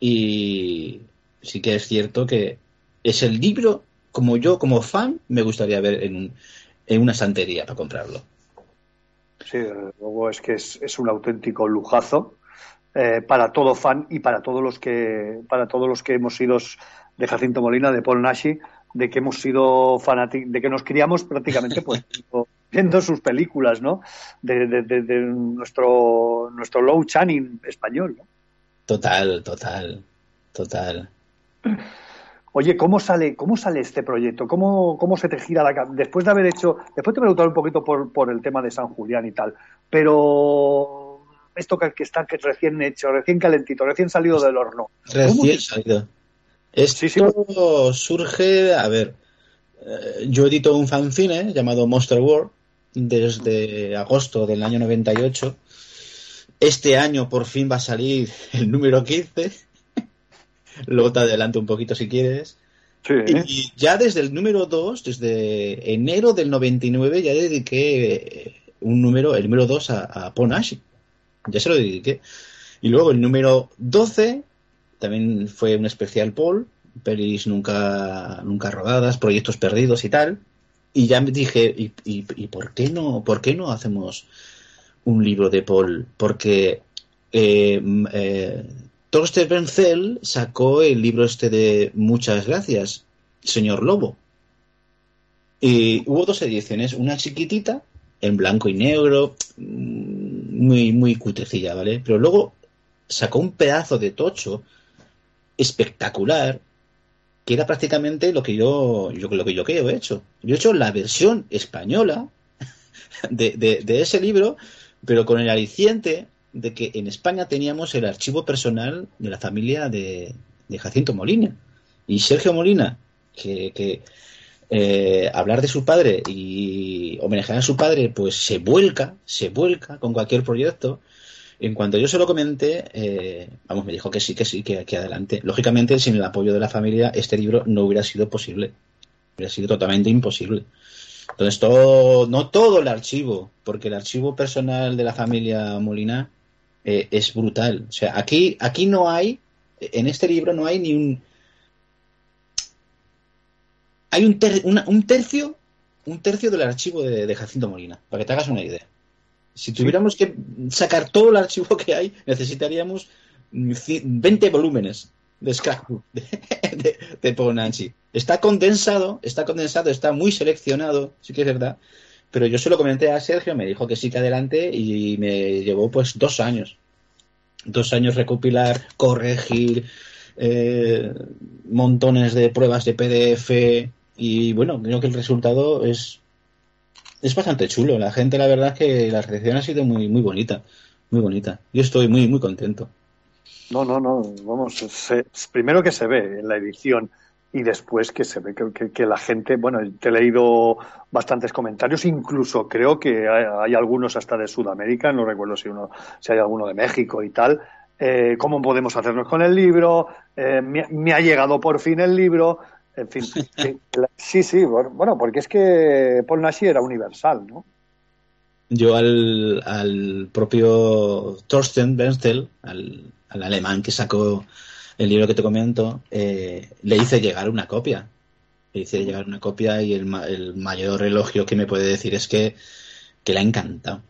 y sí que es cierto que es el libro, como yo, como fan, me gustaría ver en, un- en una estantería para comprarlo. Sí, luego es que es, es un auténtico lujazo eh, para todo fan y para todos los que para todos los que hemos sido de Jacinto Molina, de Paul Nashi, de que hemos sido fanáticos, de que nos criamos prácticamente pues viendo- viendo sus películas, ¿no? De, de- de- de nuestro nuestro Low Channing español. ¿no? Total, total, total. Oye, ¿cómo sale, cómo sale este proyecto? ¿Cómo, cómo se te gira la? Después de haber hecho, después te preguntar un poquito por, por el tema de San Julián y tal, pero esto que, que está que recién hecho, recién calentito, recién salido del horno. ¿Cómo Recién salido. Esto surge, a ver, eh, yo edito un fanzine llamado Monster World desde agosto del año 98. Este año por fin va a salir el número 15. Luego te adelanto un poquito si quieres. Y ya desde el número 2, desde enero del 99, ya dediqué eh, un número, el número 2 a, a Ponashi. Ya se lo dediqué. Y luego el número 12 también fue un especial Paul, pelis nunca, nunca rodadas, proyectos perdidos y tal. Y ya me dije, ¿y, y, y por qué no, por qué no hacemos un libro de Paul? Porque eh, eh, Torsten Benzel sacó el libro este de Muchas gracias, señor Lobo. Y hubo dos ediciones, una chiquitita, en blanco y negro, mm, muy, muy cutrecilla, ¿vale? Pero luego sacó un pedazo de tocho espectacular que era prácticamente lo que yo, yo- lo que yo que he hecho. Yo he hecho la versión española de ese libro, pero con el aliciente de que en España teníamos el archivo personal de la familia de, de Jacinto Molina. Y Sergio Molina, que, eh, hablar de su padre y homenajear a su padre, pues se vuelca, se vuelca con cualquier proyecto. En cuanto yo se lo comenté, eh, vamos, me dijo que sí, que sí, que, que adelante. Lógicamente, sin el apoyo de la familia, este libro no hubiera sido posible. Hubiera sido totalmente imposible. Entonces, todo, no todo el archivo, porque el archivo personal de la familia Molina eh, es brutal. O sea, aquí, aquí no hay, en este libro no hay ni un. Hay un, ter- una- un tercio, un tercio del archivo de, de Jacinto Molina, para que te hagas una idea. Si tuviéramos que sacar todo el archivo que hay, necesitaríamos mm, ci- 20 volúmenes de scrapbook de, de, de Paul Nancy. Está condensado, está condensado, está muy seleccionado, sí que es verdad. Pero yo se lo comenté a Sergio, me dijo que sí que adelante y me llevó pues dos años. Dos años recopilar, corregir, eh, montones de pruebas de PDF y bueno, creo que el resultado es, es bastante chulo. La gente, la verdad es que la recepción ha sido muy, muy bonita, muy bonita. Yo estoy muy, muy contento. No, no, no, vamos, se- primero que se ve en la edición y después que se ve que, que- que la gente, bueno, te he leído bastantes comentarios, incluso creo que hay, hay algunos hasta de Sudamérica, no recuerdo si uno, si hay alguno de México y tal. Eh, ¿Cómo podemos hacernos con el libro? Eh, me, me ha llegado por fin el libro. En fin, sí, sí, bueno, porque es que Paul Nashi era universal, ¿no? Yo al, al propio Thorsten Bernstein, al, al alemán que sacó el libro que te comento, eh, le hice llegar una copia. Le hice llegar una copia y el, ma- el mayor elogio que me puede decir es que, que le ha encantado.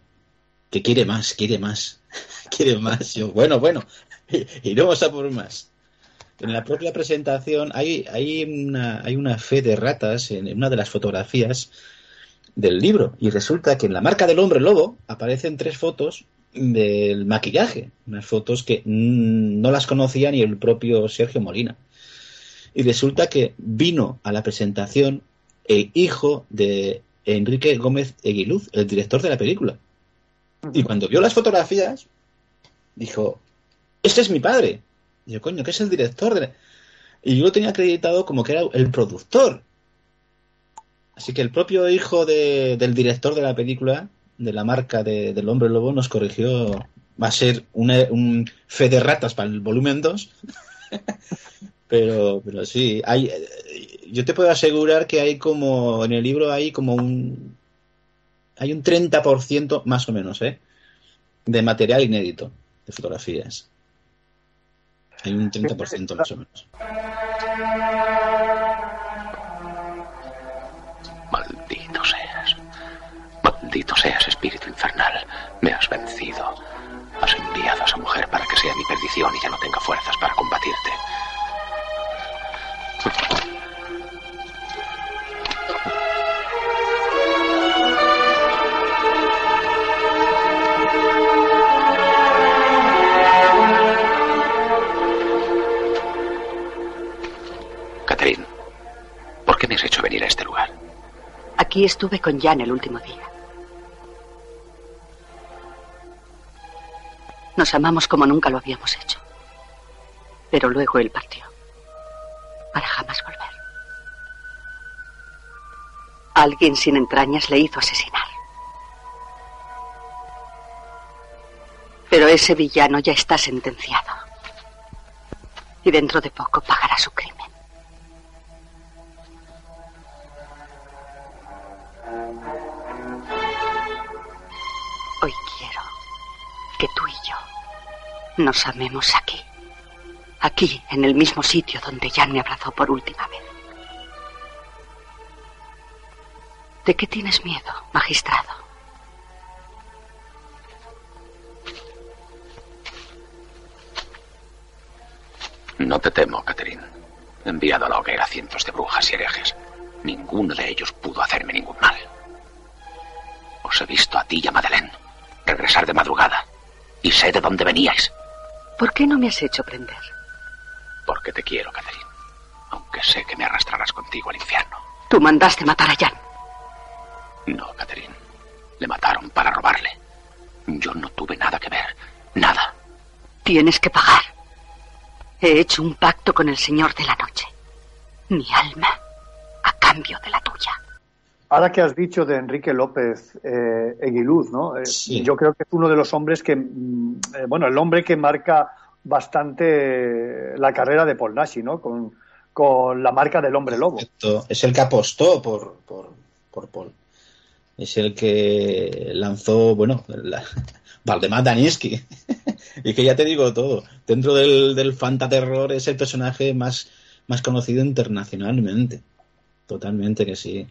Que quiere más, quiere más, quiere más. Yo, bueno, bueno, iremos a por más. En la propia presentación hay, hay, una, hay una fe de ratas en una de las fotografías del libro y resulta que en la marca del hombre lobo aparecen tres fotos del maquillaje, unas fotos que no las conocía ni el propio Sergio Molina. Y resulta que vino a la presentación el hijo de Enrique Gómez Eguiluz, el director de la película. Y cuando vio las fotografías, dijo, este es mi padre. Y yo, coño, que es el director de la-". Y yo lo tenía acreditado como que era el productor. Así que el propio hijo de- del director de la película, de la marca de- del hombre lobo, nos corrigió. Va a ser una- un fe de ratas para el volumen 2. pero, pero sí, hay, eh, yo te puedo asegurar que hay como, en el libro hay como un, hay un 30% más o menos, ¿eh? De material inédito, de fotografías. Hay un 30% más o menos. Maldito seas, espíritu infernal. Me has vencido. Has enviado a esa mujer para que sea mi perdición y ya no tenga fuerzas para combatirte. Catherine, ¿por qué me has hecho venir a este lugar? Aquí estuve con Jan el último día. Nos amamos como nunca lo habíamos hecho. Pero luego él partió. Para jamás volver. Alguien sin entrañas le hizo asesinar. Pero ese villano ya está sentenciado. Y dentro de poco pagará su crimen. Hoy que tú y yo nos amemos aquí. Aquí, en el mismo sitio donde Jan me abrazó por última vez. ¿De qué tienes miedo, magistrado? No te temo, Catherine. He enviado a la hoguera cientos de brujas y herejes. Ninguno de ellos pudo hacerme ningún mal. Os he visto a ti y a Madeleine regresar de madrugada. Y sé de dónde veníais. ¿Por qué no me has hecho prender? Porque te quiero, Catherine. Aunque sé que me arrastrarás contigo al infierno. Tú mandaste matar a Jan. No, Catherine. Le mataron para robarle. Yo no tuve nada que ver. Nada. Tienes que pagar. He hecho un pacto con el Señor de la Noche. Mi alma a cambio de la tuya. Ahora que has dicho de Enrique López eh, Eguiluz, ¿no? Eh, Yo creo que es uno de los hombres que, mm, eh, bueno, el hombre que marca bastante la carrera de Paul Nashi, ¿no? Con, con la marca del hombre lobo. Es el que apostó por, por, por Paul. Es el que lanzó, bueno, la, Valdemar Danielski. y que ya te digo todo. Dentro del, del fantaterror es el personaje más, más conocido internacionalmente. Totalmente que sí.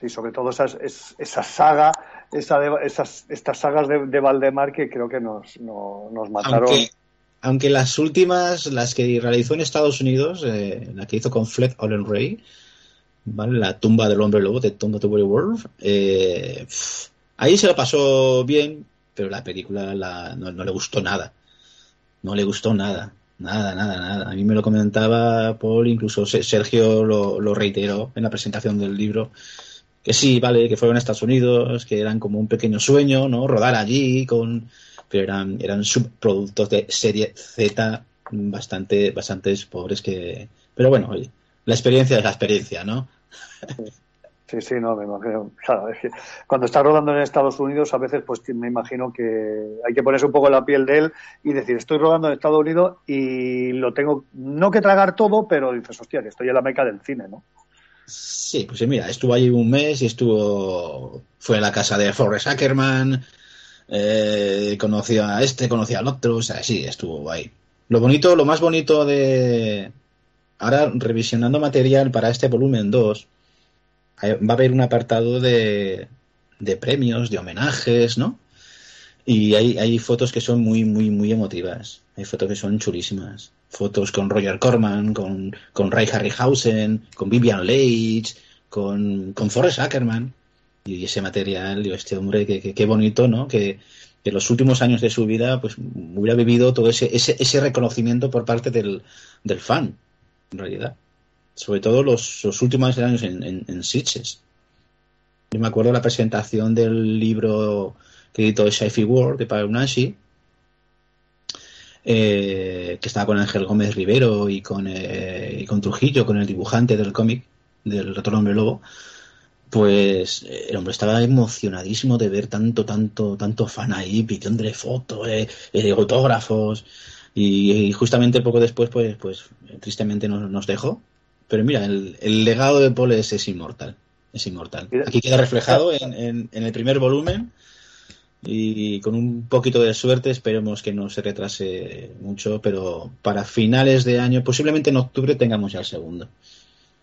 Sí, sobre todo esas, es- esa saga, esa de- esas, estas sagas de, de Valdemar que creo que nos, no- nos mataron. Aunque, las últimas, las que realizó en Estados Unidos, eh, la que hizo con Fred Allen Ray, ¿vale? La tumba del hombre lobo de Tomb of the Werewolf, eh, ahí se lo pasó bien, pero la película la- no, le gustó nada. No le gustó nada. Nada, nada, nada. A mí me lo comentaba Paul, incluso Se- Sergio lo, lo reiteró en la presentación del libro. Que sí, vale, que fueron a Estados Unidos, que eran como un pequeño sueño, ¿no? Rodar allí con, pero eran, eran subproductos de serie Z bastante, bastantes pobres que, pero bueno, oye, la experiencia es la experiencia, ¿no? Sí, sí, no, me imagino. Claro, es que cuando está rodando en Estados Unidos, a veces, pues me imagino que hay que ponerse un poco la piel de él y decir, estoy rodando en Estados Unidos y lo tengo, no que tragar todo, pero dices, hostia, que estoy en la meca del cine, ¿no? Sí, pues mira, estuvo allí un mes y estuvo. Fue a la casa de Forrest Ackerman, eh, conoció a este, conoció al otro, o sea, sí, estuvo ahí. Lo bonito, lo más bonito de. Ahora, revisionando material para este volumen 2, hay- va a haber un apartado de, de premios, de homenajes, ¿no? Y hay, hay fotos que son muy, muy, muy emotivas. Hay fotos que son chulísimas. Fotos con Roger Corman, con, con Ray Harryhausen, con Vivian Leitch, con, con Forrest Ackerman. Y ese material, digo, este hombre, que, que- qué bonito, ¿no? Que, que los últimos años de su vida, pues hubiera vivido todo ese, ese, ese reconocimiento por parte del, del fan, en realidad. Sobre todo los, los últimos años en, en, en. Yo me acuerdo la presentación del libro que editó Sci-Fi World de Pablo Nashi, eh, que estaba con Ángel Gómez Rivero y con, eh, y con Trujillo, con el dibujante del cómic del Retorno Hombre Lobo, pues eh, el hombre estaba emocionadísimo de ver tanto, tanto, tanto fan ahí, pidiéndole fotos, eh, eh, autógrafos, y, y justamente poco después, pues, pues tristemente nos, nos dejó. Pero mira, el, el legado de Paul es, es inmortal, es inmortal. Aquí queda reflejado en, en- en el primer volumen y con un poquito de suerte esperemos que no se retrase mucho, pero para finales de año, posiblemente en octubre tengamos ya el segundo.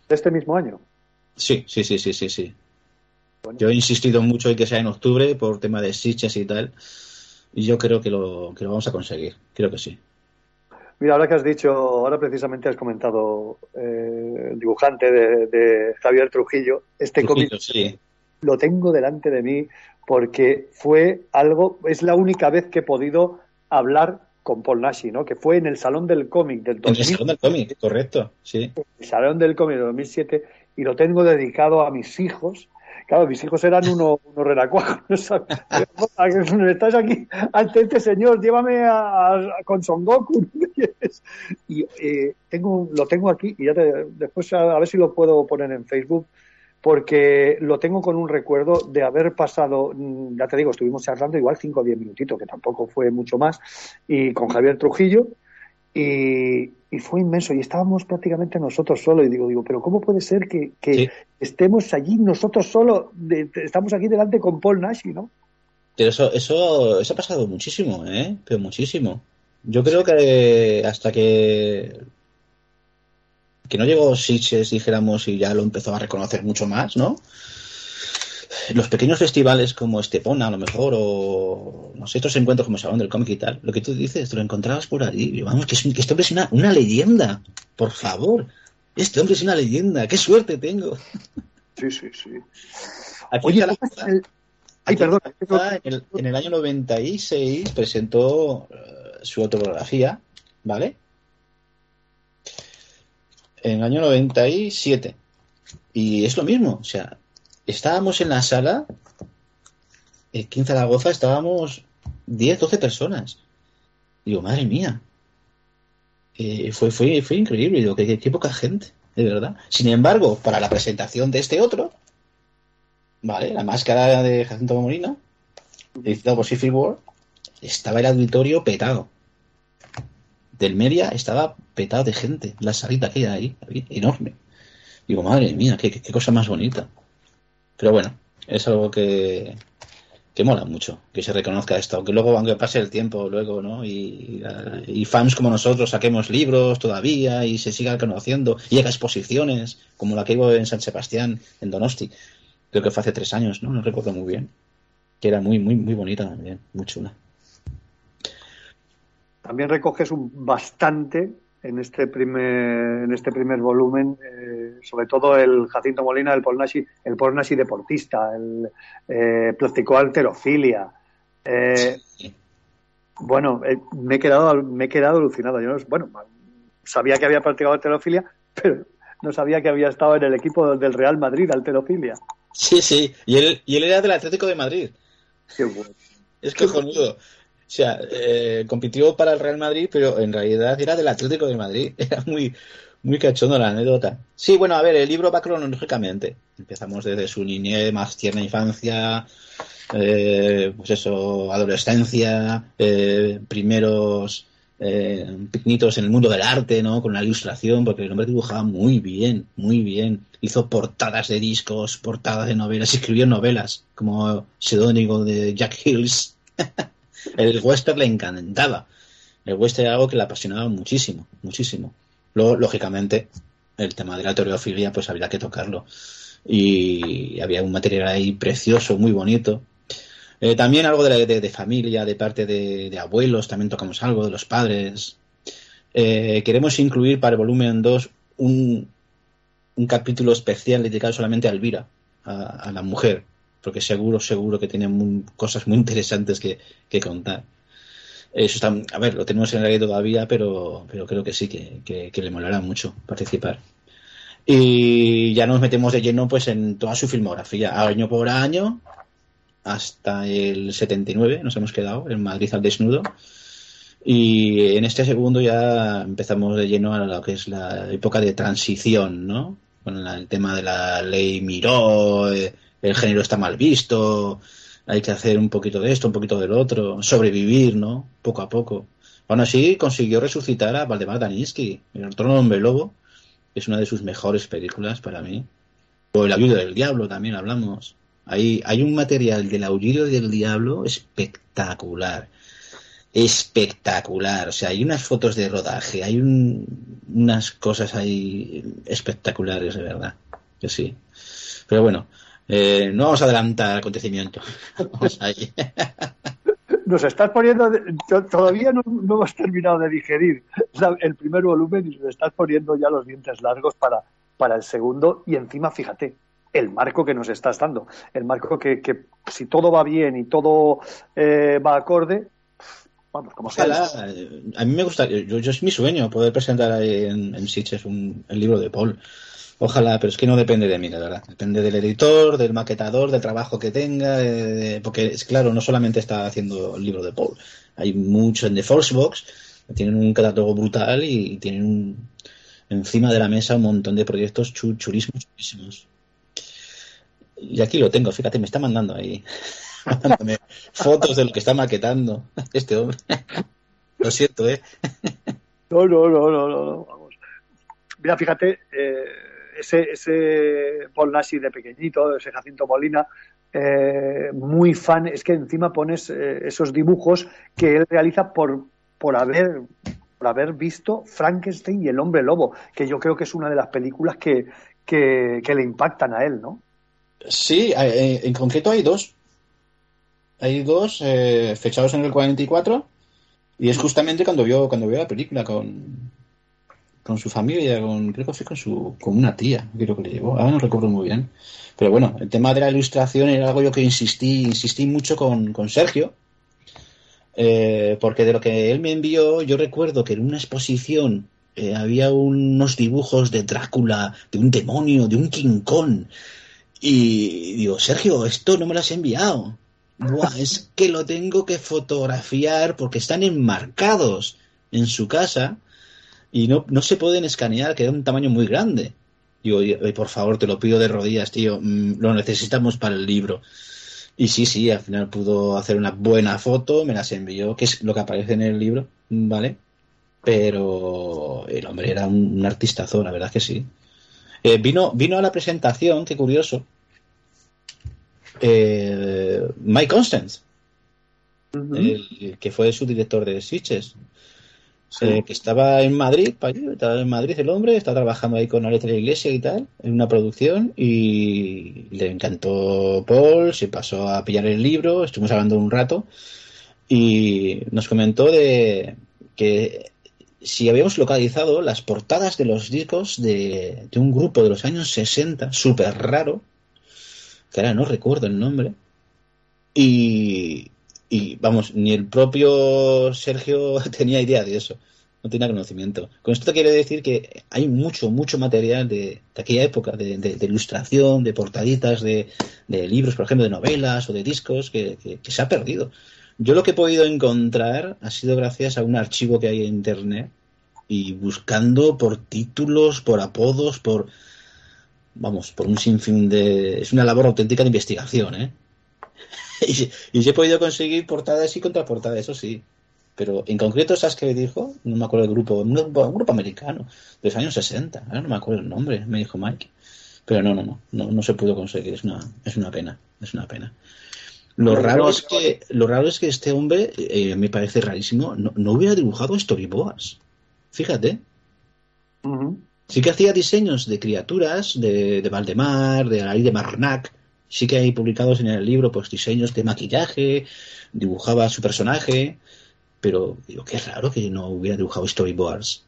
De este mismo año. Sí, sí, sí, sí, sí, sí. Yo he insistido mucho en que sea en octubre por tema de Sitges y tal, y yo creo que lo, que lo vamos a conseguir, creo que sí. Mira, ahora que has dicho, ahora precisamente has comentado eh, el dibujante de, de Javier Trujillo, este cómic sí. lo tengo delante de mí porque fue algo, es la única vez que he podido hablar con Paul Nashi, ¿no? Que fue en el Salón del Cómic del En el 2000, salón del cómic, correcto, sí. el Salón del Cómic del 2007 y lo tengo dedicado a mis hijos. Claro, mis hijos eran unos uno renacuajos. ¿no? Estás aquí ante este señor, llévame a, a- con Son Goku. y eh, tengo, lo tengo aquí y ya te- después a, a ver si lo puedo poner en Facebook porque lo tengo con un recuerdo de haber pasado, mm, ya te digo, estuvimos charlando igual 5 o 10 minutitos, que tampoco fue mucho más, y con Javier Trujillo, y, y fue inmenso, y estábamos prácticamente nosotros solos, y digo, digo, pero ¿cómo puede ser que, que estemos allí nosotros solos, de- estamos aquí delante con Paul Nashi, ¿no? Pero eso, eso, eso ha pasado muchísimo, ¿eh? Pero muchísimo. Yo creo que hasta que que no llegó Sitges, dijéramos, y ya lo empezó a reconocer mucho más, ¿no? Los pequeños festivales como Estepona, a lo mejor, o no sé, estos encuentros como Salón del Cómic y tal, lo que tú dices, te lo encontrabas por allí. Y vamos, que, es, que este hombre es una, una leyenda, por favor. Este hombre es una leyenda, qué suerte tengo. Sí, sí, sí. Aquí Oye, la ¿cómo cosa. es el- Ay, perdón. En el, en el año 96 presentó eh, su autobiografía, ¿vale? En el año 97. Y es lo mismo, o sea, estábamos en la sala, 15 de Zaragoza, estábamos 10, 12 personas. Digo, madre mía. Eh, fue, fue, fue increíble, digo, qué, qué- qué poca gente, de verdad. Sin embargo, para la presentación de este otro, ¿vale? La máscara de Jacinto Molina, editado por Civil War, estaba el auditorio petado. Del Media estaba petado de gente, la salita que hay ahí, enorme. Digo, madre mía, qué, cosa más bonita. Pero bueno, es algo que, que mola mucho, que se reconozca esto, aunque luego, aunque pase el tiempo luego, ¿no? Y, fans como nosotros saquemos libros todavía y se siga conociendo y haga exposiciones, como la que hubo en San Sebastián, en Donosti, creo que fue hace tres años, ¿no? No recuerdo muy bien, que era muy, muy, muy bonita también, muy chula. También recoges un bastante en este primer, en este primer volumen, eh, sobre todo el Jacinto Molina, el Paul Nashi, el Paul Nashi deportista, el eh, practicó alterofilia. Eh, Bueno, eh, me he quedado, me he quedado alucinado. Yo no, bueno, sabía que había practicado alterofilia, pero no sabía que había estado en el equipo del Real Madrid, alterofilia. Sí, sí, y él, y él era del Atlético de Madrid. Qué bueno. Es cojonudo. Sea, eh, compitió para el Real Madrid, pero en realidad era del Atlético de Madrid. Era muy, Muy cachondo la anécdota. Sí, bueno, a ver, el libro va cronológicamente. Empezamos desde su niñez, más tierna infancia, eh, pues eso, adolescencia, eh, primeros eh, picnitos en el mundo del arte, ¿no? Con la ilustración, porque el hombre dibujaba muy bien, muy bien. Hizo portadas de discos, portadas de novelas, escribió novelas, como seudónico de Jack Hills. el western le encantaba. El western era algo que le apasionaba muchísimo, muchísimo. Luego, lógicamente, el tema de la teoreofilia, pues había que tocarlo. Y había un material ahí precioso, muy bonito. Eh, también algo de, la- de- de familia, de parte de, abuelos, también tocamos algo, de los padres. Eh, queremos incluir para el volumen 2 un, un capítulo especial dedicado solamente a Elvira, a la mujer, porque seguro, seguro que tiene muy- cosas muy interesantes que, contar. Eso está, a ver, lo tenemos en el aire todavía, pero, pero creo que sí, que le molará mucho participar. Y ya nos metemos de lleno pues en toda su filmografía, año por año, hasta el 79, nos hemos quedado, en Madrid al desnudo. Y en este segundo ya empezamos de lleno a lo que es la época de transición, ¿no? Con la- el tema de la ley Miró, eh, el género está mal visto, hay que hacer un poquito de esto, un poquito del otro, sobrevivir, ¿no? Poco a poco. Aún así consiguió resucitar a Valdemar Daninsky, el otro hombre lobo, es una de sus mejores películas para mí. O El aullido del diablo también hablamos. Hay, hay un material del aullido del diablo espectacular. Espectacular. O sea, hay unas fotos de rodaje, hay un- unas cosas ahí espectaculares, de verdad. Que sí. Pero bueno, eh, no vamos a adelantar acontecimiento. Vamos ahí. Nos estás poniendo, de- todavía no, no hemos terminado de digerir el primer volumen y nos estás poniendo ya los dientes largos para, para el segundo y encima, fíjate, el marco que nos estás dando, el marco que, que si todo va bien y todo eh, va acorde, vamos, como sea. Eh, a mí me gusta, yo, yo es mi sueño poder presentar ahí en, en Sitges un, el libro de Paul. Ojalá, pero es que no depende de mí, la verdad. Depende del editor, del maquetador, del trabajo que tenga, eh, porque es claro, no solamente está haciendo el libro de Paul. Hay mucho en The Force Box, tienen un catálogo brutal y tienen un- encima de la mesa un montón de proyectos chu- chulísimos, chulísimos. Y aquí lo tengo, fíjate, me está mandando ahí, mandándome fotos de lo que está maquetando este hombre. Lo siento, ¿eh? No, no, no, no, no, no, vamos. Mira, fíjate, eh, ese, ese Paul Nashi de pequeñito, ese Jacinto Molina, eh, muy fan, es que encima pones eh, esos dibujos que él realiza por, por haber por haber visto Frankenstein y el hombre lobo, que yo creo que es una de las películas que, que, le impactan a él, ¿no? Sí, eh, en concreto hay dos. Hay dos fechados en el 44 y es justamente cuando vio cuando vio la película con con su familia, con creo que fue con su con una tía, creo que le llevó. Ahora no recuerdo muy bien. Pero bueno, el tema de la ilustración era algo yo que insistí insistí mucho con, con Sergio. eh, porque de lo que él me envió, yo recuerdo que en una exposición eh, había unos dibujos de Drácula, de un demonio, de un King Kong. Y digo, Sergio, esto no me lo has enviado. Buah, es que lo tengo que fotografiar porque están enmarcados en su casa y no, no se pueden escanear, que es un tamaño muy grande. Digo, "Oye, por favor, te lo pido de rodillas, tío, mm, lo necesitamos para el libro. Y sí, sí, al final pudo hacer una buena foto, me las envió, que es lo que aparece en el libro, ¿vale? Pero el hombre era un, un artistazo, la verdad que sí. Eh, vino, vino a la presentación, qué curioso, eh, Mike Constance, el que fue su director de Eh, que estaba en Madrid, estaba en Madrid el hombre, está trabajando ahí con Alex de la Iglesia y tal, en una producción, y le encantó Paul, se pasó a pillar el libro, estuvimos hablando un rato, y nos comentó de que si habíamos localizado las portadas de los discos de, de un grupo de los años 60, súper raro, que ahora no recuerdo el nombre, y, y vamos, ni el propio Sergio tenía idea de eso, no tenía conocimiento. Con esto te quiere decir que hay mucho, mucho material de, aquella época, de, ilustración, de portaditas, de, de libros, por ejemplo, de novelas o de discos, que, que- que se ha perdido. Yo lo que he podido encontrar ha sido gracias a un archivo que hay en internet y buscando por títulos, por apodos, por vamos, por un sinfín de es una labor auténtica de investigación, ¿eh? y, y he podido conseguir portadas y contraportadas, eso sí. Pero en concreto, ¿sabes qué dijo? No me acuerdo el grupo, un grupo, un grupo americano, de los años 60, ahora no me acuerdo el nombre, me dijo Mike. Pero no, no, no, no, no se pudo conseguir, es una, es una pena, es una pena. Lo raro es que, lo raro es que este hombre, eh, me parece rarísimo, no, no hubiera dibujado storyboards. Fíjate. Sí que hacía diseños de criaturas, de, de Valdemar, de Alain de Marnac. Sí que hay publicados en el libro pues diseños de maquillaje, dibujaba su personaje, pero digo, qué raro que no hubiera dibujado storyboards.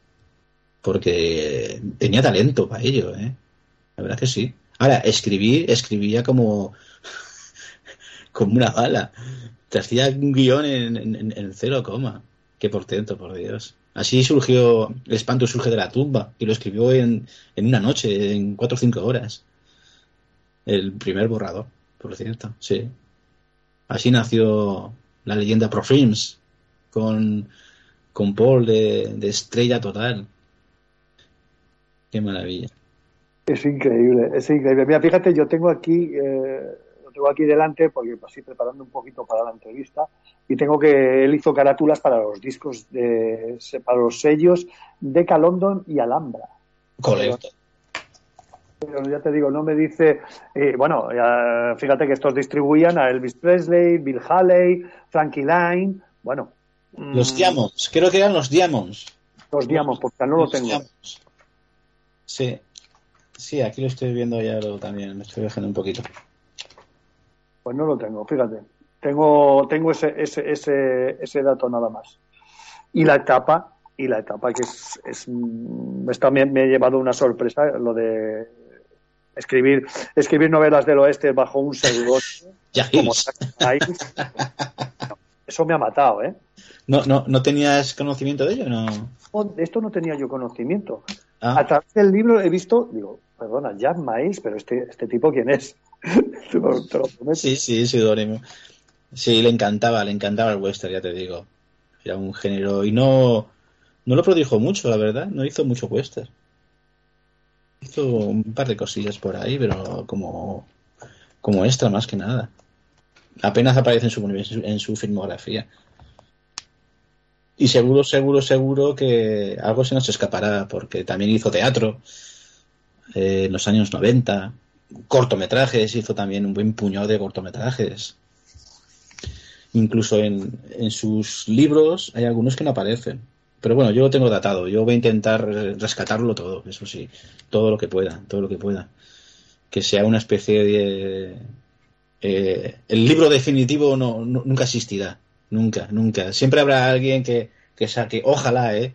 Porque tenía talento para ello, ¿eh? La verdad que sí. Ahora, escribir, escribía como, como una bala. Te hacía un guion en, en, en cero coma. Qué portento, por Dios. Así surgió El espanto surge de la tumba y lo escribió en, en una noche, en cuatro o cinco horas. El primer borrador, por cierto, sí. Así nació la leyenda Pro Films con, con Paul de, de estrella total. Qué maravilla. Es increíble, es increíble. Mira, fíjate, yo tengo aquí, eh, lo tengo aquí delante porque estoy preparando un poquito para la entrevista y tengo que él hizo carátulas para los discos de, para los sellos Deca London y Alhambra. Correcto. Pero ya te digo, no me dice, eh, bueno, fíjate que estos distribuían a Elvis Presley, Bill Haley, Frankie Lyne, bueno. Los mm, Diamonds, creo que eran los Diamonds. Los Diamonds, porque no lo Los tengo. Diamonds. Sí, sí, aquí lo estoy viendo ya lo, también, me estoy dejando un poquito. Pues no lo tengo, fíjate. Tengo, tengo ese, ese, ese, ese dato nada más. Y la etapa, y la etapa que es, es mm, esta me, me ha llevado una sorpresa, lo de escribir, escribir novelas del oeste bajo un seudónimo. Como. No, Eso me ha matado, ¿eh? ¿No, no, ¿No tenías conocimiento de ello? No. No, De esto no tenía yo conocimiento. Ah. A través del libro he visto, digo, perdona, Jack Maíz, pero este, este tipo quién es. Sí, sí, seudónimo. Sí, le encantaba, le encantaba el western, ya te digo. Era un género y no, no lo produjo mucho, la verdad. No hizo mucho western. Hizo un par de cosillas por ahí, pero como, como extra más que nada. Apenas aparece en su, en su, filmografía. Y seguro, seguro, seguro que algo se nos escapará, porque también hizo teatro eh, en los años 90, cortometrajes, hizo también un buen puñado de cortometrajes. Incluso en, en sus libros hay algunos que no aparecen. Pero bueno, yo lo tengo datado. Yo voy a intentar rescatarlo todo, eso sí. Todo lo que pueda, todo lo que pueda. Que sea una especie de... eh, el libro definitivo no, nunca existirá. Nunca, nunca. Siempre habrá alguien que, que saque, ojalá, ¿eh?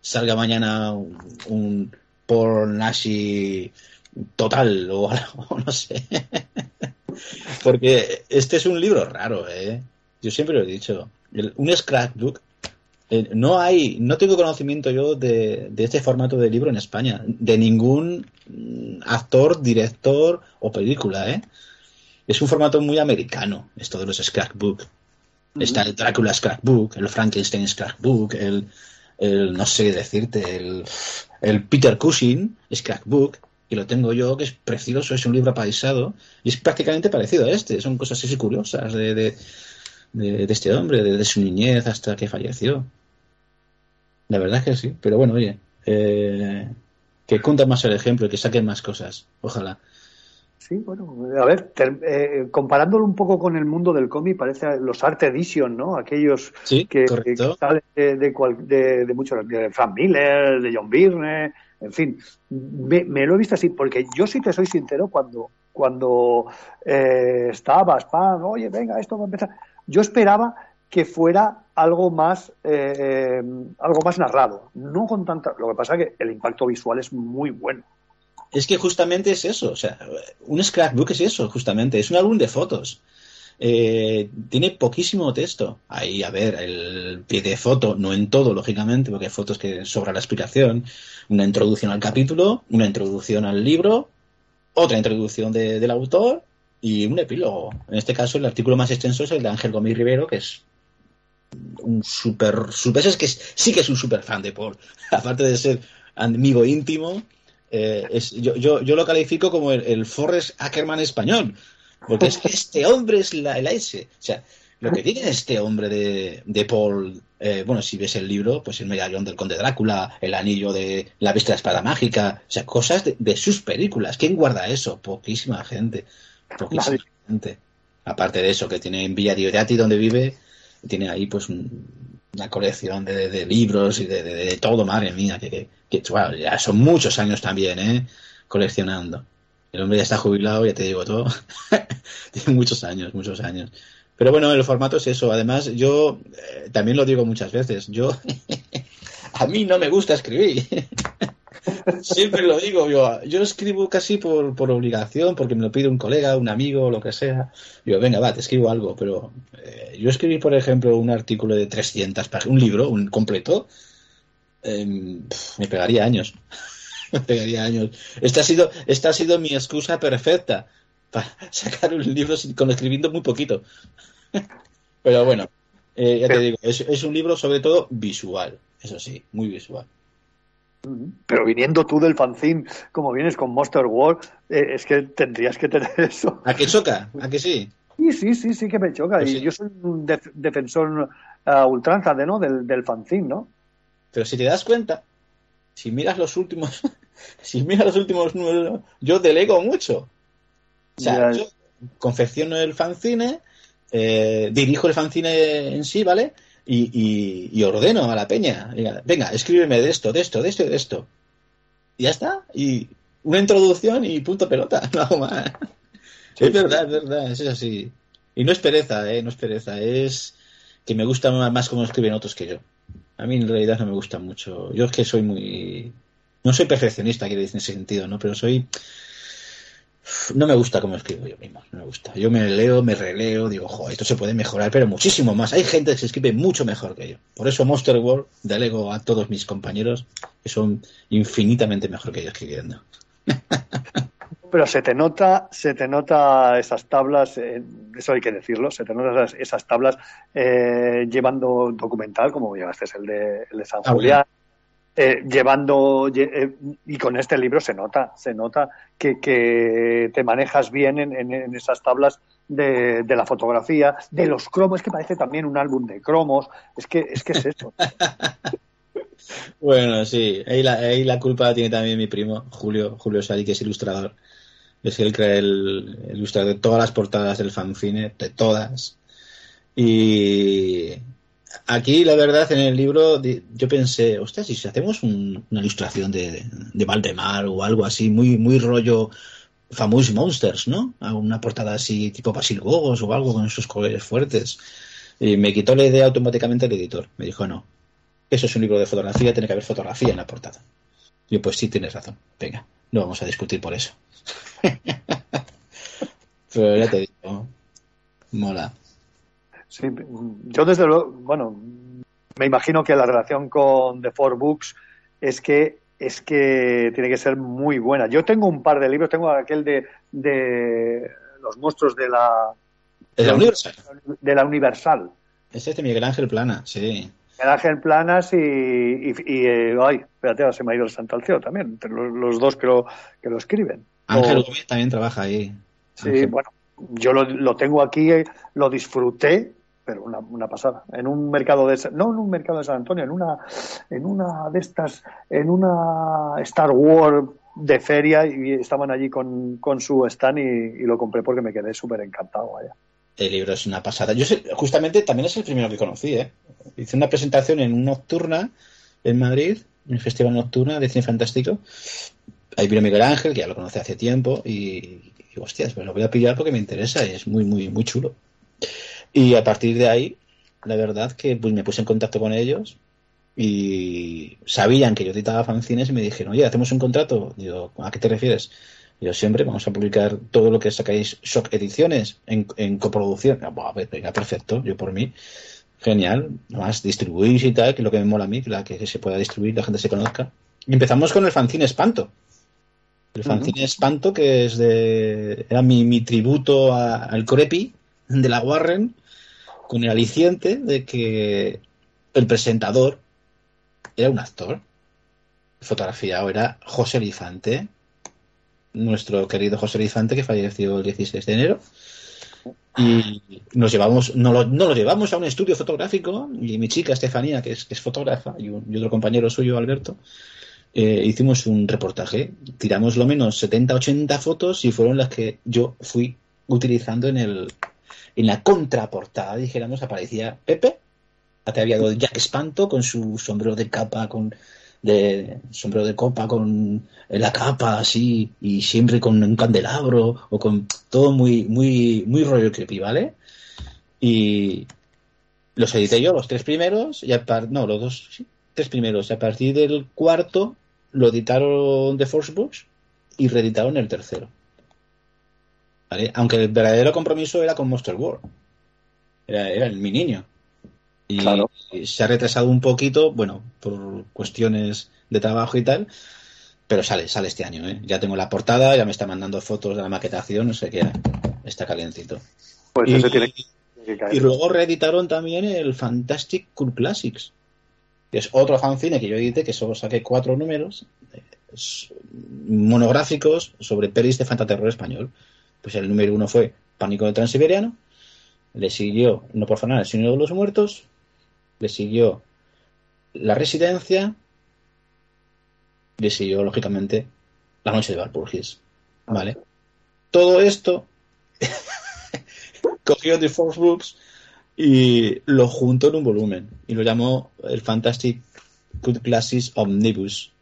Salga mañana un, un Paul Nashi total o algo, no sé. Porque este es un libro raro, ¿eh? Yo siempre lo he dicho. Un scrapbook. Eh, no hay, no tengo conocimiento yo de, de este formato de libro en España, de ningún mm, actor, director o película, ¿eh? Es un formato muy americano, esto de los scrapbook. Está el Drácula Scrapbook, el Frankenstein Scrapbook, el, el no sé decirte, el, el Peter Cushing Scrapbook, y lo tengo yo, que es precioso, es un libro apaisado, y es prácticamente parecido a este, son cosas así curiosas de, de, de- de este hombre, desde su niñez hasta que falleció. La verdad es que sí, pero bueno, oye, eh, que cuenten más el ejemplo y que saquen más cosas, ojalá. Sí, bueno, a ver, ter- eh, comparándolo un poco con el mundo del cómic, parece los Art Edition, ¿no? Aquellos Sí, que, que salen de, de, cual- de- de muchos, de Frank Miller, de John Byrne, en fin, me, me lo he visto así, porque yo sí te soy sincero, cuando, cuando eh, estabas, pan, oye, venga, esto va a empezar, yo esperaba que fuera algo más eh, eh, algo más narrado, no con tanta, lo que pasa es que el impacto visual es muy bueno. Es que justamente es eso, o sea, un scrapbook es eso, justamente, es un álbum de fotos. Eh, tiene poquísimo texto. Ahí, a ver, el pie de foto, no en todo, lógicamente, porque hay fotos que sobra la explicación. Una introducción al capítulo, una introducción al libro, otra introducción de- del autor y un epílogo. En este caso, el artículo más extenso es el de Ángel Gómez Rivero, que es un super, super es que sí que es un super fan de Paul, aparte de ser amigo íntimo, eh, es, yo, yo, yo lo califico como el, el Forrest Ackerman español, porque es que este hombre es la, el S, o sea, lo que tiene este hombre de, de Paul, eh, bueno, si ves el libro, pues el medallón del conde Drácula, el anillo de la bestia de la espada mágica, o sea, cosas de, de sus películas. ¿Quién guarda eso? Poquísima gente. Poquísima gente. Aparte de eso, que tiene en Villa Diodati, donde vive, tiene ahí pues un- una colección de, de libros y de, todo, madre mía, que, que, que, bueno, ya son muchos años también, ¿eh? Coleccionando. El hombre ya está jubilado, ya te digo todo. tiene muchos años, muchos años. Pero bueno, el formato es eso. Además, yo eh, también lo digo muchas veces. Yo, a mí no me gusta escribir. Siempre lo digo, yo, yo escribo casi por, por obligación, porque me lo pide un colega, un amigo, lo que sea. Yo, venga, va, te escribo algo, pero eh, yo escribí, por ejemplo, un artículo de 300 páginas, un libro, un completo, em, me pegaría años. me pegaría años. Esta ha sido, esta ha sido mi excusa perfecta para sacar un libro sin- con escribiendo muy poquito. pero bueno, eh, ya te digo, es, es un libro sobre todo visual, eso sí, muy visual. Pero viniendo tú del fanzine, como vienes con Monster World, eh, es que tendrías que tener eso. ¿A qué choca? ¿A que sí? Sí, sí, sí, sí que me choca. Pues y sí. yo soy un def- defensor a ultranza de, ¿no? del, del fanzine, ¿no? Pero si te das cuenta, si miras los últimos, si miras los últimos números, yo delego mucho. O sea, yo confecciono el fanzine, eh, dirijo el fanzine en sí, ¿vale? Y, y- y ordeno a la peña. Diga, Venga, escríbeme de esto, de esto, de esto y de esto. Y ya está. Y una introducción y punto pelota, no hago más. es verdad, es verdad, es así. Y no es pereza, ¿eh? No es pereza, es que me gusta más cómo escriben otros que yo. A mí en realidad no me gusta mucho. Yo es que soy muy... No soy perfeccionista, quiero decir en ese sentido, ¿no? Pero soy... No me gusta cómo escribo yo mismo, no me gusta. Yo me leo, me releo, digo, joder, esto se puede mejorar, pero muchísimo más. Hay gente que se escribe mucho mejor que yo. Por eso Monster World delego a todos mis compañeros que son infinitamente mejor que yo escribiendo. Pero se te nota, se te nota esas tablas, eh, eso hay que decirlo, se te nota esas, esas tablas eh, llevando documental, como llevaste el de, el de San Ah, Julián, eh, llevando, lle- eh, y con este libro se nota, se nota que, que te manejas bien en, esas tablas de, la fotografía, de los cromos, es que parece también un álbum de cromos, es que es, que es eso. Bueno, sí, ahí la, ahí la culpa tiene también mi primo, Julio, Julio Sari, que es ilustrador. Es él crea el, el ilustrador de todas las portadas del fanzine, de todas. Y aquí, la verdad, en el libro yo pensé, ostras, ¿y si hacemos un- una ilustración de, de Valdemar o algo así, muy, muy rollo Famous Monsters, ¿no? Una portada así tipo Basil Gogos o algo con esos colores fuertes. Y me quitó la idea automáticamente el editor. Me dijo, no, eso es un libro de fotografía, tiene que haber fotografía en la portada. Yo, pues sí, tienes razón. Venga, no vamos a discutir por eso. Pero ya te digo, mola. Sí, yo desde luego, bueno, me imagino que la relación con The Four Books es que es que tiene que ser muy buena. Yo tengo un par de libros, tengo aquel de, de los monstruos de la ¿Es la Universal? de la Universal. Ese es de Miguel Ángel Plana, sí. El Ángel Planas y, y, y, ay, espérate, se me ha ido el santo al cielo también, entre los, los dos que lo, que lo escriben. Ángel O- también trabaja ahí. Sí, Ángel. bueno, yo lo, lo tengo aquí, eh, lo disfruté, pero una, una pasada. En un mercado de, no en un mercado de San Antonio, en una, en una de estas, en una Star Wars de feria y estaban allí con, con su stand y, lo compré porque me quedé súper encantado. Vaya. El libro es una pasada. Yo sé- justamente también es el primero que conocí, ¿eh? Hice una presentación en nocturna en Madrid, en el Festival Nocturna de Cine Fantástico. Ahí vino Miguel Ángel, que ya lo conocí hace tiempo, y, y hostias, pues lo voy a pillar porque me interesa y es muy, muy, muy chulo. Y a partir de ahí, la verdad que pues me puse en contacto con ellos y sabían que yo editaba fanzines y me dijeron, oye, hacemos un contrato. Digo, ¿a qué te refieres? Yo siempre vamos a publicar todo lo que sacáis Shock Ediciones en, en coproducción. Ah, venga, perfecto, yo por mí. Genial, más distribuís y tal, que es lo que me mola a mí, que, la, que se pueda distribuir, la gente se conozca. Y empezamos con el fanzine Espanto. El fanzine Espanto, que es de. era mi, mi tributo a- al Creepy de la Warren. con el aliciente de que el presentador era un actor fotografiado, era José Elifante, nuestro querido José Elifante que falleció el 16 de enero. Y nos llevamos, no lo, no lo llevamos a un estudio fotográfico y mi chica Estefanía, que es, que es fotógrafa, y, un- y otro compañero suyo, Alberto, eh, hicimos un reportaje. Tiramos lo menos 70, 80 fotos y fueron las que yo fui utilizando en el en la contraportada, dijéramos, aparecía Pepe, ataviado de Jack Espanto con su sombrero de capa, con de sombrero de copa, con la capa así, y siempre con un candelabro, o con todo muy, muy, muy rollo creepy, ¿vale? Y los edité yo, los tres primeros, y a par- no, los dos, sí, tres primeros, y a partir del cuarto lo editaron The Force Books y reeditaron el tercero. ¿Vale? Aunque el verdadero compromiso era con Monster World. Era, era el mi niño. Y, se ha retrasado un poquito, bueno, por cuestiones de trabajo y tal, pero sale, sale este año, ¿eh? Ya tengo la portada, ya me está mandando fotos de la maquetación, no sé qué, está calientito. Pues y, tiene que caer. y luego reeditaron también el Fantastic Cool Classics, es otro fanzine que yo edité, que solo saqué cuatro números, eh, monográficos sobre pelis de fantaterror español. Pues el número uno fue Pánico del Transiberiano, le siguió No por Fanar, el Señor de los Muertos, le siguió La Residencia, le siguió, lógicamente, La Noche de Valpurgis. ¿Vale? Todo esto cogió The Force Books y lo juntó en un volumen y lo llamó el Fantastic Good Classes Omnibus.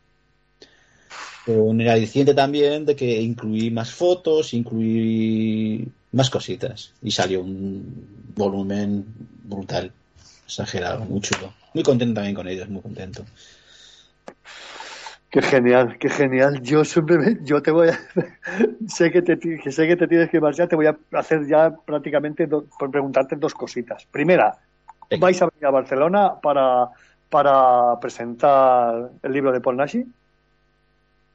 Con el aliciente también de que incluí más fotos, incluí más cositas. Y salió un volumen brutal, exagerado, muy chulo. Muy contento también con ellos, muy contento. Qué genial, qué genial. Yo simplemente, yo te voy a, sé que te, que sé que te tienes que marchar, te voy a hacer ya prácticamente do- por preguntarte dos cositas. Primera, ¿vais a venir a Barcelona para, para presentar el libro de Paul Nashi?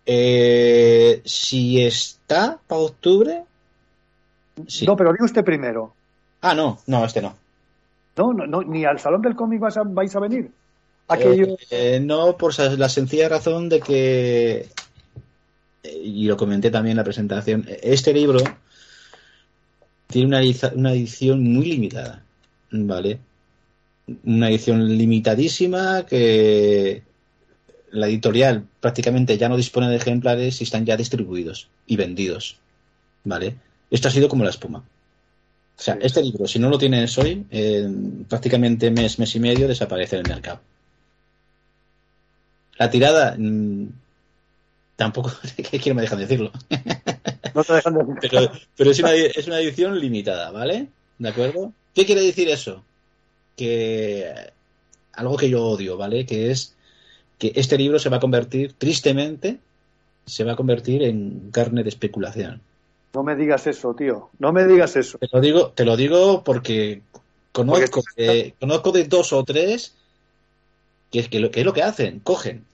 Eh, si está para octubre. Sí. No, pero digo usted primero. Ah, no, no, este no. No, no, no, ni al Salón del Cómic vas a- vais a venir. Aquello, Eh, eh, no, por la sencilla razón de que, eh, y lo comenté también en la presentación, este libro tiene una, edición muy limitada, ¿vale? Una edición limitadísima que la editorial prácticamente ya no dispone de ejemplares y están ya distribuidos y vendidos, ¿vale? Esto ha sido como la espuma. O sea, este libro, si no lo tienes hoy, en prácticamente mes, mes y medio desaparece del mercado. La tirada mm, tampoco que quiero me dejan decirlo. no te dejan de pero, pero es, una, es una edición limitada, ¿vale? ¿De acuerdo? ¿Qué quiere decir eso? Que algo que yo odio, ¿vale? Que es que este libro se va a convertir, tristemente, se va a convertir en carne de especulación. no me digas eso, tío. No me digas eso. Te lo digo, te lo digo porque conozco, de, conozco de dos o tres que, que, lo, que es lo que hacen, cogen,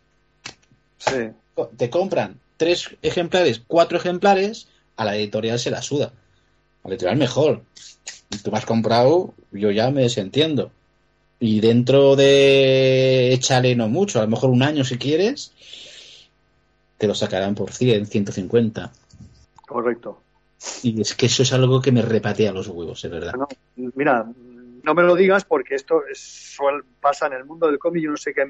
Sí. te compran tres ejemplares, cuatro ejemplares, a la editorial se la suda. A la editorial mejor. Y Tú me has comprado, yo ya me desentiendo. Y dentro de échale no mucho, a lo mejor un año si quieres, te lo sacarán por 100, 150. Correcto. Y es que eso es algo que me repatea los huevos, es verdad. No, mira, no me lo digas porque esto es- suel- pasa en el mundo del cómic. Yo no sé qué,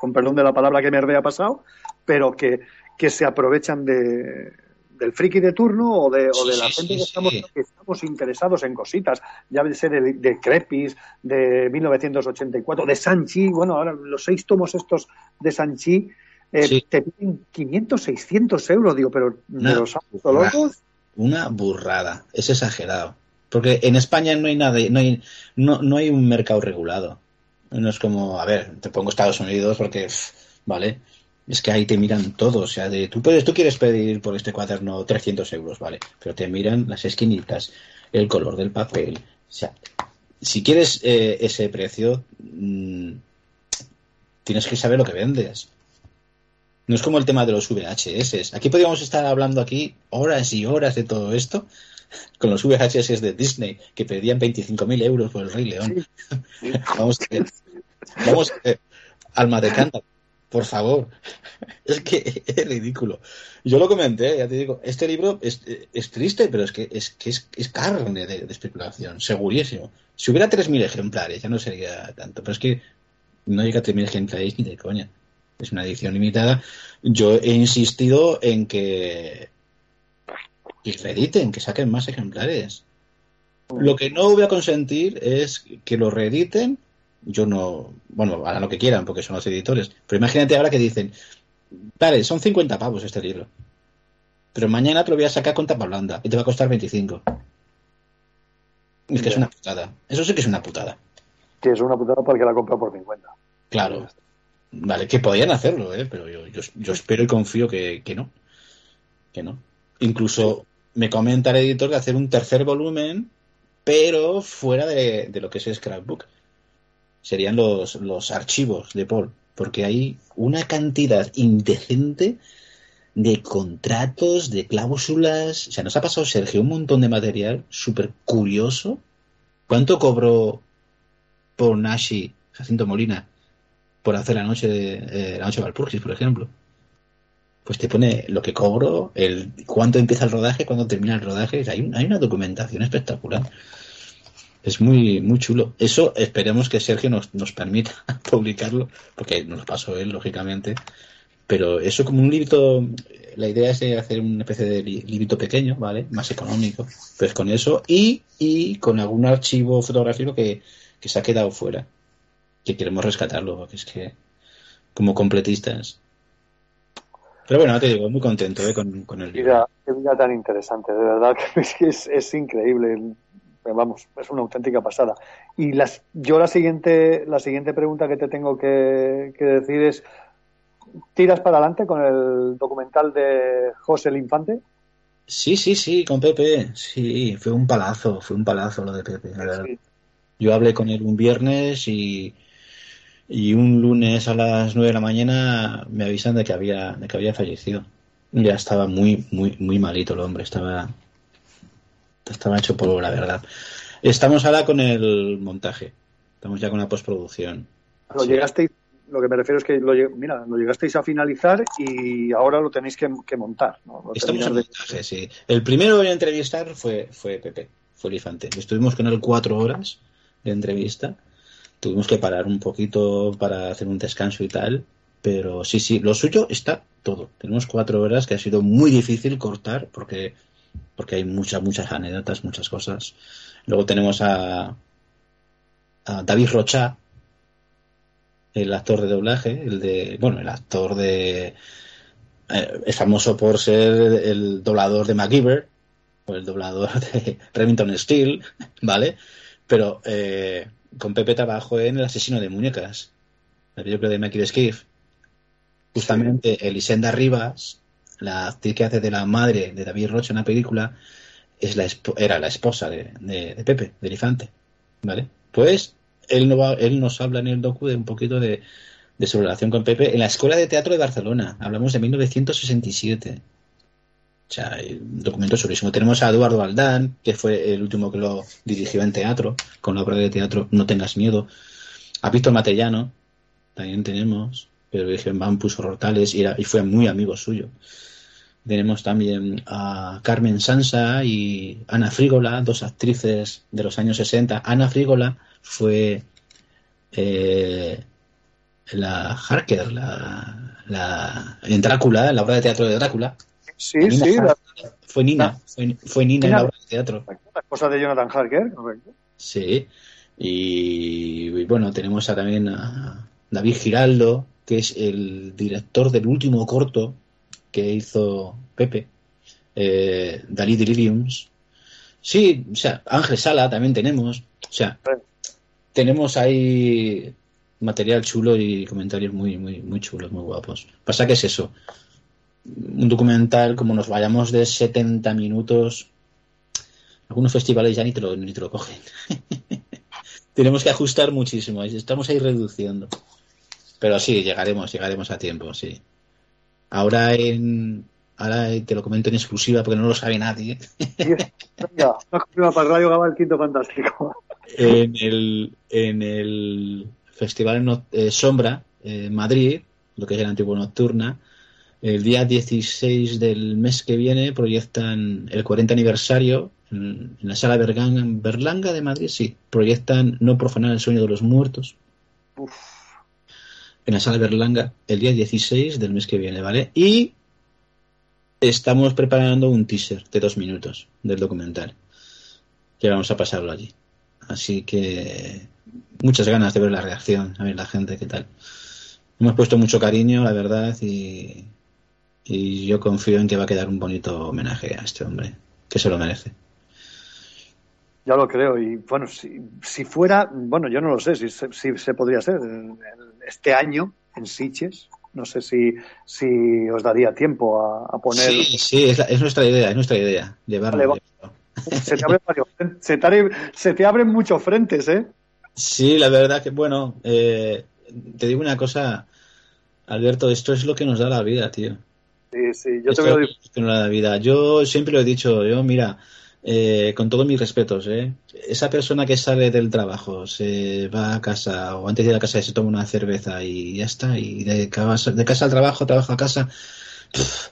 con perdón de la palabra que me ha pasado, pero que, que se aprovechan de, del friki de turno o de, o de la gente que, estamos, que estamos interesados en cositas, ya de ser de, de Crepis, de 1984, de Sanchi, bueno, ahora los seis tomos estos de Sanchi eh, Sí. te piden 500, 600 euros, digo, pero de los locos. Una burrada. Es exagerado. Porque en España no hay nada, no hay, no, no hay un mercado regulado. No es como, a ver, te pongo Estados Unidos porque, vale, es que ahí te miran todo. O sea, de, tú puedes, tú quieres pedir por este cuaderno 300 euros, vale, pero te miran las esquinitas, el color del papel. O sea, si quieres eh, ese precio, mm, tienes que saber lo que vendes. No es como el tema de los VHS. Aquí podríamos estar hablando aquí horas y horas de todo esto, con los VHS de Disney que pedían 25.000 euros por el Rey León. Vamos a ver. Vamos a ver. Alma de cántaro, por favor. Es que es ridículo. Yo lo comenté, ya te digo, este libro es, es triste, pero es que es, que es, es carne de, de especulación, segurísimo. Si hubiera 3.000 ejemplares, ya no sería tanto, pero es que no llega a 3.000 ejemplares ni de coña. Es una edición limitada. Yo he insistido en que y reediten, que saquen más ejemplares. Lo que no voy a consentir es que lo reediten. Yo no, bueno, harán lo que quieran porque son los editores. Pero imagínate ahora que dicen, vale, son 50 pavos este libro. Pero mañana te lo voy a sacar con tapa blanda y te va a costar 25. Es que es una putada. Eso sí que es una putada. Que es una putada porque la compra por 50. Claro. Vale, que podían hacerlo, ¿eh? pero yo, yo, yo espero y confío que, que no. Que no. Incluso me comenta el editor de hacer un tercer volumen, pero fuera de, de lo que es scrapbook. Serían los, los archivos de Paul, porque hay una cantidad indecente de contratos, de cláusulas. O sea, nos ha pasado Sergio un montón de material súper curioso. ¿Cuánto cobró por Nashi, Jacinto Molina, por hacer la noche de eh, la noche de Valpurgis, por ejemplo? Pues te pone lo que cobro, el cuánto empieza el rodaje, cuándo termina el rodaje. Hay, hay una documentación espectacular. Es muy, muy chulo. Eso esperemos que Sergio nos, nos permita publicarlo, porque nos lo pasó él, lógicamente. Pero eso como un librito, la idea es hacer una especie de li- librito pequeño, ¿vale? Más económico. Pues con eso y, y con algún archivo fotográfico que, que se ha quedado fuera. Que queremos rescatarlo, porque es que como completistas. Pero bueno, te digo, muy contento ¿eh? con, con el libro. Qué vida tan interesante, de verdad que es, que es, es increíble. Vamos, es una auténtica pasada. Y las, yo la siguiente, la siguiente pregunta que te tengo que, que decir es, ¿tiras para adelante con el documental de José el Infante? Sí, sí, sí, con Pepe. Sí, fue un palazo, fue un palazo lo de Pepe. la. Yo hablé con él un viernes y, y un lunes a las nueve de la mañana me avisan de que había, de que había fallecido. Ya estaba muy, muy, muy malito el hombre, estaba, estaba hecho polvo, la verdad. Estamos ahora con el montaje, estamos ya con la postproducción. Lo llegasteis, lo que me refiero es que lo, mira, lo llegasteis a finalizar y ahora lo tenéis que, que montar. ¿no? Lo Estamos en terminar de- montaje, sí. El primero en entrevistar fue, fue Pepe, fue Elifante. Estuvimos con él cuatro horas de entrevista. Tuvimos que parar un poquito para hacer un descanso y tal. Pero sí, sí, lo suyo está todo. Tenemos cuatro horas que ha sido muy difícil cortar porque, porque hay muchas, muchas anécdotas, muchas cosas. Luego tenemos a, a David Rocha, el actor de doblaje, el de, bueno, el actor de, eh, es famoso por ser el doblador de MacGyver o el doblador de Remington Steel, ¿vale? Pero eh, con Pepe trabajó en El asesino de muñecas, la película de Mikey Skiff. Justamente Elisenda Rivas, la actriz que hace de la madre de David Rocha en la película, es la era la esposa de, de- de Pepe, de Elefante, ¿vale? Pues él, no va- él nos habla en el docu de un poquito de, de su relación con Pepe en la Escuela de Teatro de Barcelona. Hablamos de 1967. O sea, hay un documento chulísimo. Tenemos a Eduardo Aldán, que fue el último que lo dirigió en teatro, con la obra de teatro No tengas miedo. A Víctor Matellano, también tenemos, pero dirigió en Vampus Rortales y, era- y fue muy amigo suyo. Tenemos también a Carmen Sansa y Ana Frígola, dos actrices de los años 60. Ana Frígola fue eh, la Harker, la, la, en Drácula, en la obra de teatro de Drácula. Sí, Nina sí, la. Fue Nina, fue, fue Nina en la obra de teatro. la esposa de Jonathan Harker, correcto. Sí. Y, y bueno, tenemos a- también a David Giraldo, que es el director del último corto que hizo Pepe, eh, Dalí Deliriums. Sí, o sea, Ángel Sala también tenemos. O sea, tenemos ahí material chulo y comentarios muy, muy, muy chulos, muy guapos. Pasa que es eso. Un documental, como nos vayamos de 70 minutos, algunos festivales ya ni te lo, ni te lo cogen. Tenemos que ajustar muchísimo, estamos ahí reduciendo. Pero sí, llegaremos, llegaremos a tiempo, sí. Ahora en ahora te lo comento en exclusiva porque no lo sabe nadie. Venga, para Radio Gaba el quinto fantástico. en el, en el Festival no- eh, Sombra, en Madrid, lo que es el antiguo Nocturna, el día 16 del mes que viene proyectan el 40 aniversario en, en la sala Berlanga de Madrid, sí, proyectan No profanar el sueño de los muertos. En la sala Berlanga el día 16 del mes que viene, ¿vale? Y estamos preparando un teaser de dos minutos del documental que vamos a pasarlo allí. Así que muchas ganas de ver la reacción, a ver la gente qué tal. Hemos puesto mucho cariño, la verdad, y, y yo confío en que va a quedar un bonito homenaje a este hombre, que se lo merece. Ya lo creo. Y bueno, si, si fuera, bueno, yo no lo sé si, se- si se podría en este año en Sitges. No sé si, si os daría tiempo a, a poner. Sí, sí, es, la- es nuestra idea, es nuestra idea, llevarlo. Vale, Se te, abren varios se, te se te abren muchos frentes, ¿eh? Sí, la verdad que, bueno, eh, te digo una cosa, Alberto, esto es lo que nos da la vida, tío. Sí, sí, yo te veo. la vida. Yo siempre lo he dicho, yo, mira, eh, con todos mis respetos, ¿eh? esa persona que sale del trabajo, se va a casa o antes de ir a casa se toma una cerveza y ya está, y de casa, de casa al trabajo, trabajo a casa, pff,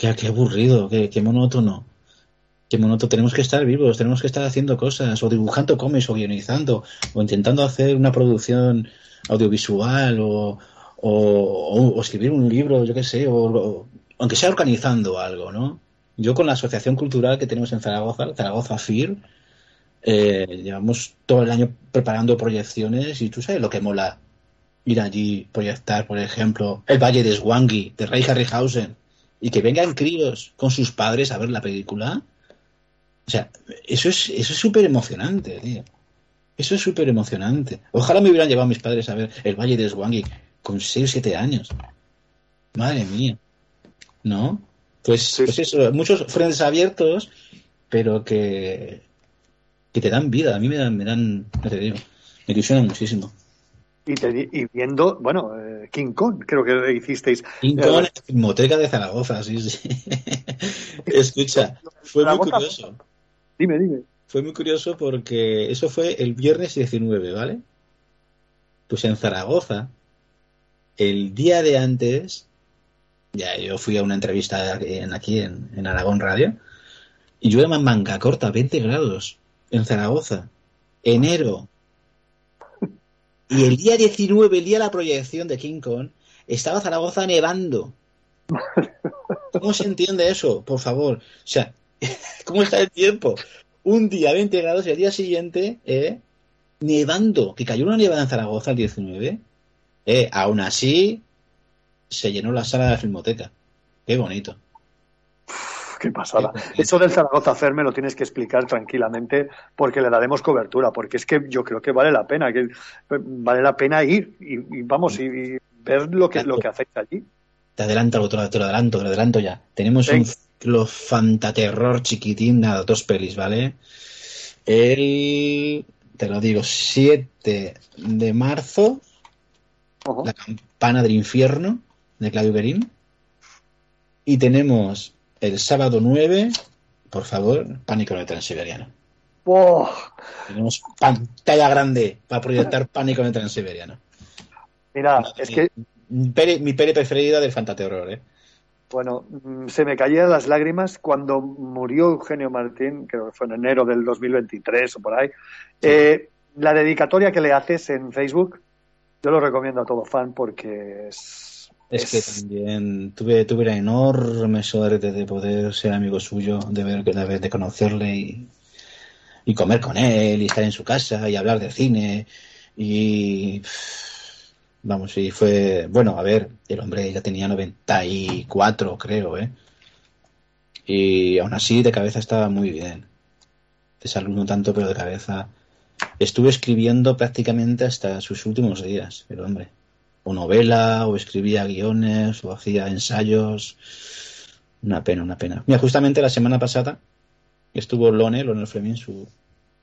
qué, qué aburrido, qué, qué monótono. Qué monótono, tenemos que estar vivos, tenemos que estar haciendo cosas, o dibujando cómics, o guionizando, o intentando hacer una producción audiovisual, o, o, o- o escribir un libro, yo qué sé, o, o- aunque sea organizando algo, ¿no? Yo con la asociación cultural que tenemos en Zaragoza, Zaragoza FIR, eh, llevamos todo el año preparando proyecciones y tú sabes lo que mola ir allí, proyectar, por ejemplo, el Valle de Swangi, de Ray Harryhausen, y que vengan críos con sus padres a ver la película. O sea, eso es eso es súper emocionante, tío. Eso es súper emocionante. Ojalá me hubieran llevado mis padres a ver el Valle de Swangi con 6 o 7 años. Madre mía. ¿No? Pues, pues eso, muchos frentes abiertos, pero que, que te dan vida. A mí me dan, me dan, no te digo, me ilusionan muchísimo. Y, te- y viendo, bueno, eh, King Kong, creo que hicisteis. King Eh, Kong, de Zaragoza, sí, sí. Escucha, fue muy curioso. Dime, dime. Fue muy curioso porque eso fue el viernes 19, ¿vale? Pues en Zaragoza, el día de antes, ya yo fui a una entrevista en- aquí en, en Aragón Radio, y yo era manga corta, 20 grados, en Zaragoza, enero. Y el día 19, el día de la proyección de King Kong, estaba Zaragoza nevando. ¿Cómo se entiende eso? Por favor. O sea, ¿cómo está el tiempo? Un día 20 grados y al día siguiente, eh, nevando, que cayó una nevada en Zaragoza el 19. Eh, aún así, se llenó la sala de la filmoteca. Qué bonito. Qué pasada. Eso del Zaragoza Fer me lo tienes que explicar tranquilamente porque le daremos cobertura, porque es que yo creo que vale la pena, que vale la pena ir y, y vamos y, y ver lo que lo que hacéis allí. Te adelanto, te lo, adelanto, te lo adelanto ya. Tenemos un Venga. ciclo fantaterror chiquitín, nada, dos pelis, ¿vale? El, te lo digo, 7 de marzo, La campana del infierno, de Claudio Berín. Y tenemos el sábado 9, por favor, Pánico en el Transiberiano. ¡Oh! Tenemos pantalla grande para proyectar Pánico en el Transiberiano. Mira, es que mi peli preferida del fantaterror, ¿eh? Bueno, mm, se me caían las lágrimas cuando murió Eugenio Martín, creo que fue en enero del 2023 o por ahí. Eh, la dedicatoria que le haces en Facebook, yo lo recomiendo a todo fan porque es... Es que también tuve, tuve la enorme suerte de poder ser amigo suyo, de ver de, de conocerle y, y comer con él y estar en su casa y hablar de cine y vamos, y fue bueno, a ver, el hombre ya tenía 94, creo, ¿eh? Y aún así de cabeza estaba muy bien. De salud no tanto, pero de cabeza estuve escribiendo prácticamente hasta sus últimos días, el hombre o novela, o escribía guiones, o hacía ensayos. Una pena, una pena. Mira, justamente la semana pasada estuvo Lone, Lone Fleming, su,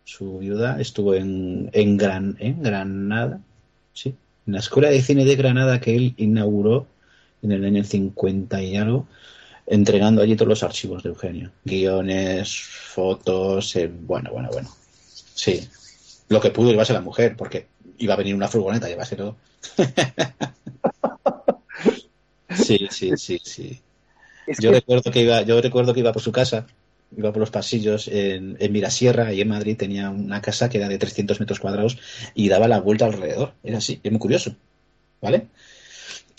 su viuda, estuvo en, en, Gran, en Granada, sí, en la Escuela de Cine de Granada que él inauguró en el año 50 y algo. entregando allí todos los archivos de Eugenio. Guiones, fotos, eh, bueno, bueno, bueno. Sí. Lo que pudo llevarse la mujer, porque iba a venir una furgoneta, llevarse todo. sí, sí, sí, sí. Es Yo que- recuerdo que iba, yo recuerdo que iba por su casa, iba por los pasillos en, en Mirasierra y en Madrid tenía una casa que era de 300 metros cuadrados y daba la vuelta alrededor. Era así, es muy curioso, ¿vale?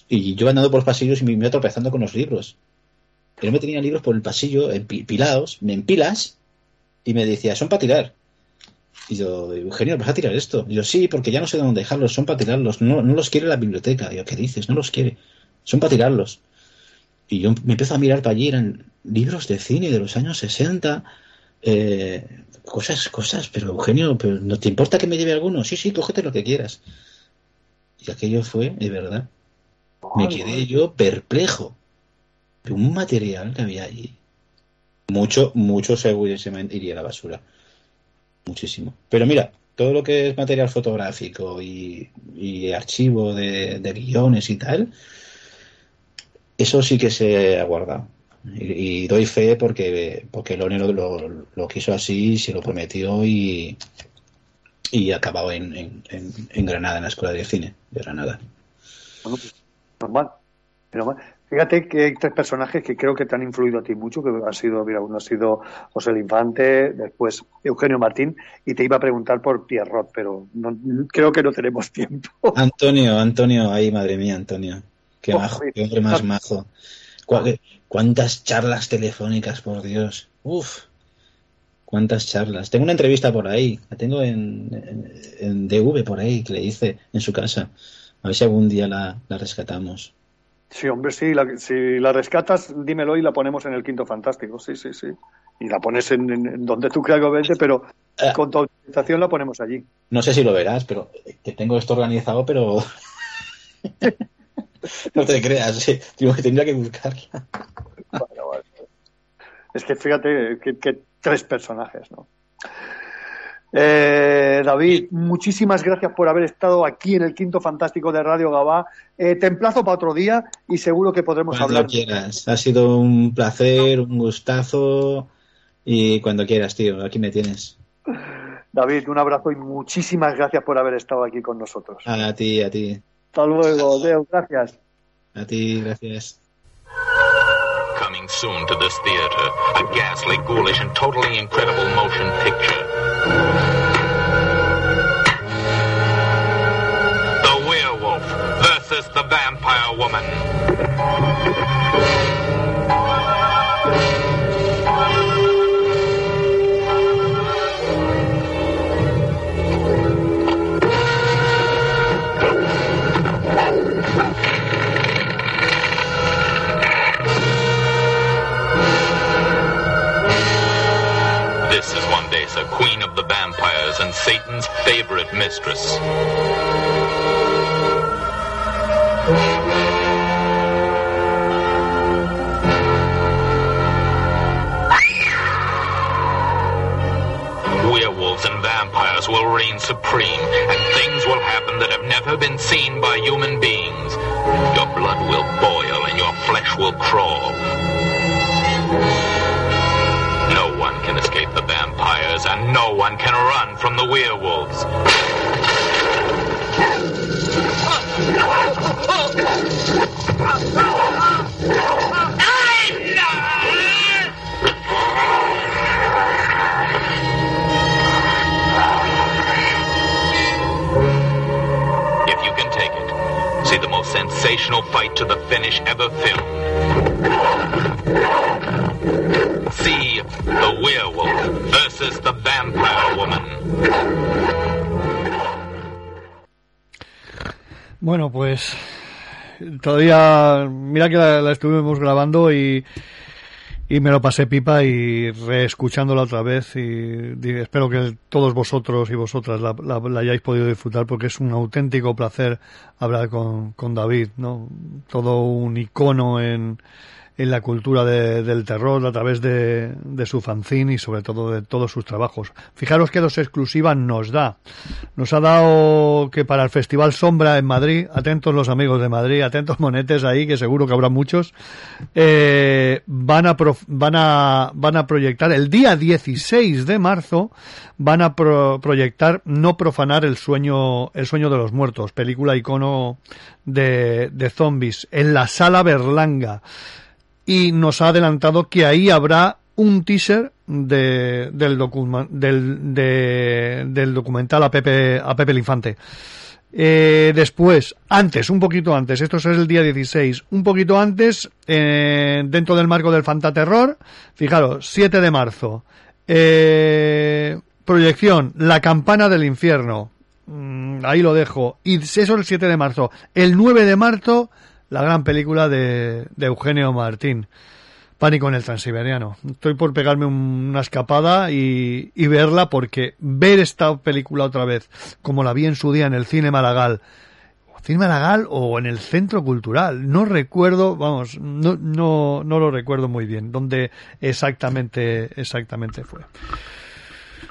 Y yo andando por los pasillos y me iba tropezando con los libros. Él me tenía libros por el pasillo empilados, me empilas y me decía, son para tirar. Y yo, Eugenio, ¿vas a tirar esto? Y yo, sí, porque ya no sé dónde dejarlos, son para tirarlos, no, no los quiere la biblioteca. Y yo, ¿qué dices? No los quiere, son para tirarlos. Y yo me empiezo a mirar para allí, eran libros de cine de los años 60, eh, cosas, cosas, pero Eugenio, pero ¿no te importa que me lleve alguno? Sí, sí, cógete lo que quieras. Y aquello fue, de verdad, me quedé yo perplejo de un material que había allí. Mucho, mucho seguramente iría a la basura. Muchísimo. Pero mira, todo lo que es material fotográfico y, y archivo de, guiones y tal, eso sí que se ha guardado. Y, doy fe porque, porque Lone lo, lo, lo quiso así, se lo prometió y, y acabado en, en, en, Granada, en la Escuela de Cine de Granada. Pues. Fíjate que hay tres personajes que creo que te han influido a ti mucho, que ha sido, mira, uno ha sido José el Infante, después Eugenio Martín, y te iba a preguntar por Pierrot, pero no, creo que no tenemos tiempo. Antonio, Antonio, ay madre mía, Antonio. Qué Oh, majo, qué hombre más majo. Cu- ¿Cuántas charlas telefónicas, por Dios? Uf, cuántas charlas. Tengo una entrevista por ahí, la tengo en, en, en DV por ahí, que le hice en su casa. A ver si algún día la, la rescatamos. Sí, hombre, sí, la- si la rescatas, dímelo y la ponemos en el Quinto Fantástico, sí, sí, sí. Y la pones en, donde tú creas conveniente, pero con tu autorización la ponemos allí. No sé si lo verás, pero que tengo esto organizado, pero no te creas, sí. Digo que tendría que buscarla. Vale, vale. Es que fíjate que, que tres personajes, ¿no? Eh, David, muchísimas gracias por haber estado aquí en el Quinto Fantástico de Radio Gabá. Eh, te emplazo para otro día y seguro que podremos Cuando hablar. quieras. Ha sido un placer, un gustazo. Y cuando quieras, tío, aquí me tienes. David, un abrazo y muchísimas gracias por haber estado aquí con nosotros. A ti, a ti. Hasta luego, Deo, gracias. A ti, gracias. Coming soon to this theater, a ghastly, ghoulish, and totally incredible motion picture. The Werewolf versus the Vampire Woman. Vampires and Satan's favorite mistress. Werewolves and vampires will reign supreme, and things will happen that have never been seen by human beings. Your blood will boil and your flesh will crawl. No one can escape the vampires, and no one can run from the werewolves. If you can take it, see the most sensational fight to the finish ever filmed. See the werewolf versus the vampire woman. Bueno, pues todavía, mira que la, estuvimos grabando y, y me lo pasé pipa y reescuchándola otra vez y, di- espero que todos vosotros y vosotras la, la- la hayáis podido disfrutar porque es un auténtico placer hablar con, con David, ¿no? Todo un icono en, en la cultura de- del terror a través de, de su fanzine y sobre todo de todos sus trabajos. Fijaros que dos exclusivas nos da. Nos ha dado que para el Festival Sombra en Madrid, atentos los amigos de Madrid, atentos monetes ahí, que seguro que habrá muchos, eh, van, a prof- van, a, van a proyectar el día 16 de marzo, van a pro- proyectar No profanar el sueño, el sueño de los muertos, película icono de, de zombies, en la sala Berlanga. Y nos ha adelantado que ahí habrá un teaser de, del, del, de- del documental a Pepe, a Pepe el Infante. Eh, después, antes, un poquito antes, esto es el día 16, un poquito antes, eh, dentro del marco del Fantaterror, fijaros, 7 de marzo, eh, proyección, La campana del infierno, Mm, ahí lo dejo, y eso es el 7 de marzo, el 9 de marzo, la gran película de, de Eugenio Martín, Pánico en el Transiberiano. Estoy por pegarme un- una escapada y, verla porque ver esta película otra vez, como la vi en su día en el cine Malagal, cine Malagal o en el Centro Cultural, no recuerdo, vamos, no, no, no lo recuerdo muy bien, dónde exactamente, exactamente fue.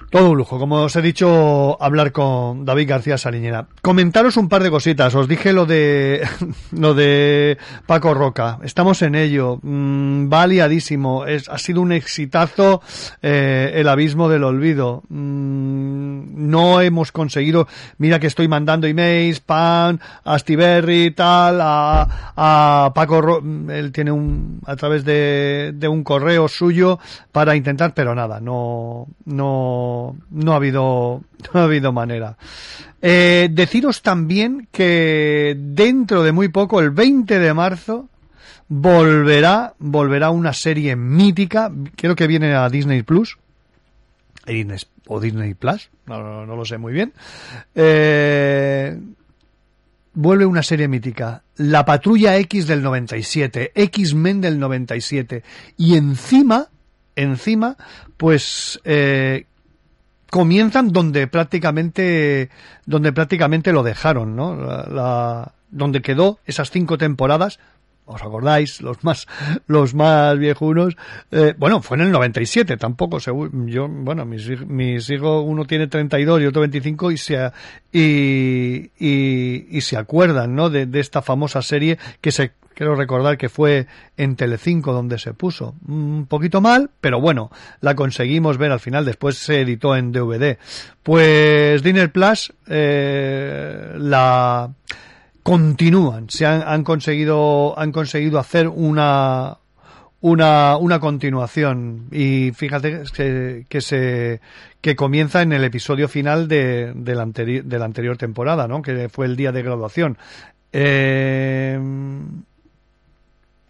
Todo un lujo, como os he dicho, hablar con David García Saliñera. Comentaros un par de cositas. Os dije lo de lo de Paco Roca. Estamos en ello. Mm, va liadísimo. Es, ha sido un exitazo eh, el abismo del olvido. Mm, no hemos conseguido. Mira que estoy mandando emails, pan, a Astiberri, tal, a, a Paco Ro- él tiene un a través de, de un correo suyo para intentar, pero nada, no no no ha habido no ha habido manera. Eh, deciros también que dentro de muy poco, el 20 de marzo, volverá volverá una serie mítica, creo que viene a Disney Plus. O Disney Plus, no, no, no lo sé muy bien. Eh, vuelve una serie mítica, La Patrulla X del 97, X-Men del 97, y encima, encima, pues eh, comienzan donde prácticamente, donde prácticamente lo dejaron, ¿no? La, donde quedó esas cinco temporadas. ¿Os acordáis? Los más, los más viejunos. Eh, bueno, fue en el 97, tampoco, seguro. Yo, bueno, mis, hij- mis hijos, uno tiene 32 y otro 25 y se, y, y, se acuerdan, ¿no? De esta famosa serie que se, quiero recordar que fue en Telecinco donde se puso. Un poquito mal, pero bueno, la conseguimos ver al final, después se editó en DVD. Pues Dinner Plus, eh, la, continúan, se han, conseguido, han conseguido hacer una, una, una continuación y fíjate que, se que comienza en el episodio final de, de, la, de la anterior temporada, ¿no? Que fue el día de graduación. Eh,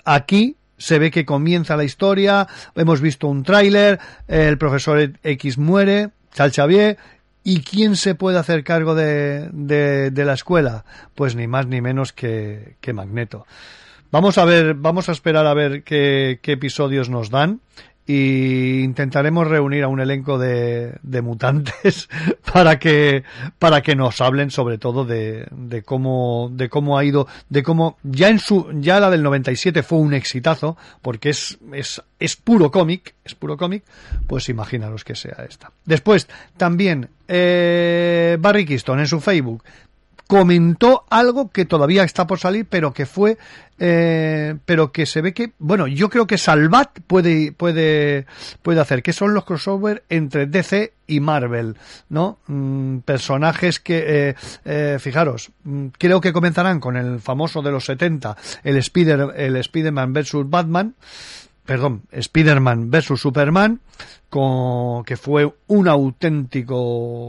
aquí se ve que comienza la historia, hemos visto un tráiler, el profesor X muere, Chal Xavier, ¿y quién se puede hacer cargo de, de, de la escuela? Pues ni más ni menos que, que Magneto. Vamos a ver, vamos a esperar a ver qué, qué episodios nos dan y intentaremos reunir a un elenco de, de mutantes para que para que nos hablen sobre todo de, de cómo de cómo ha ido de cómo ya en su ya la del 97 fue un exitazo porque es es es puro cómic es puro cómic pues imaginaros que sea esta. Después también eh, Barry Keystone en su Facebook comentó algo que todavía está por salir, pero que fue, eh, pero que se ve que, bueno, yo creo que Salvat puede, puede, puede hacer, que son los crossover entre DC y Marvel, ¿no? Mm, personajes que, eh, eh, fijaros, mm, creo que comenzarán con el famoso de los 70, el Spider, el Spider-Man versus Batman, perdón, Spider-Man versus Superman, con, que fue un auténtico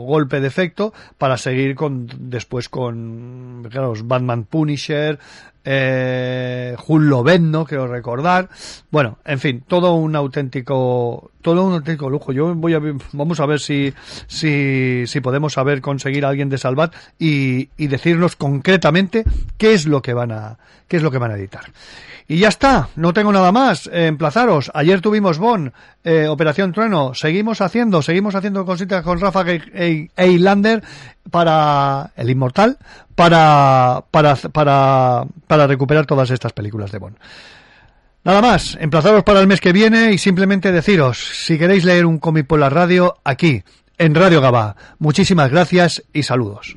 golpe de efecto para seguir con después con claro, Batman Punisher, eh, Lovendo, creo recordar. Bueno, en fin, todo un auténtico, todo un auténtico lujo. Yo voy a, vamos a ver si, si, podemos saber conseguir a alguien de Salvat y, y decirnos concretamente qué es lo que van a, qué es lo que van a editar. Y ya está, no tengo nada más. Eh, emplazaros. Ayer tuvimos Bon, eh, Operación Trueno. Seguimos haciendo, seguimos haciendo cositas con Rafa Eilander para el Inmortal, para, para, para, para recuperar todas estas películas de Bon. Nada más, emplazaros para el mes que viene y simplemente deciros, si queréis leer un cómic por la radio, aquí, en Radio Gabá. Muchísimas gracias y saludos.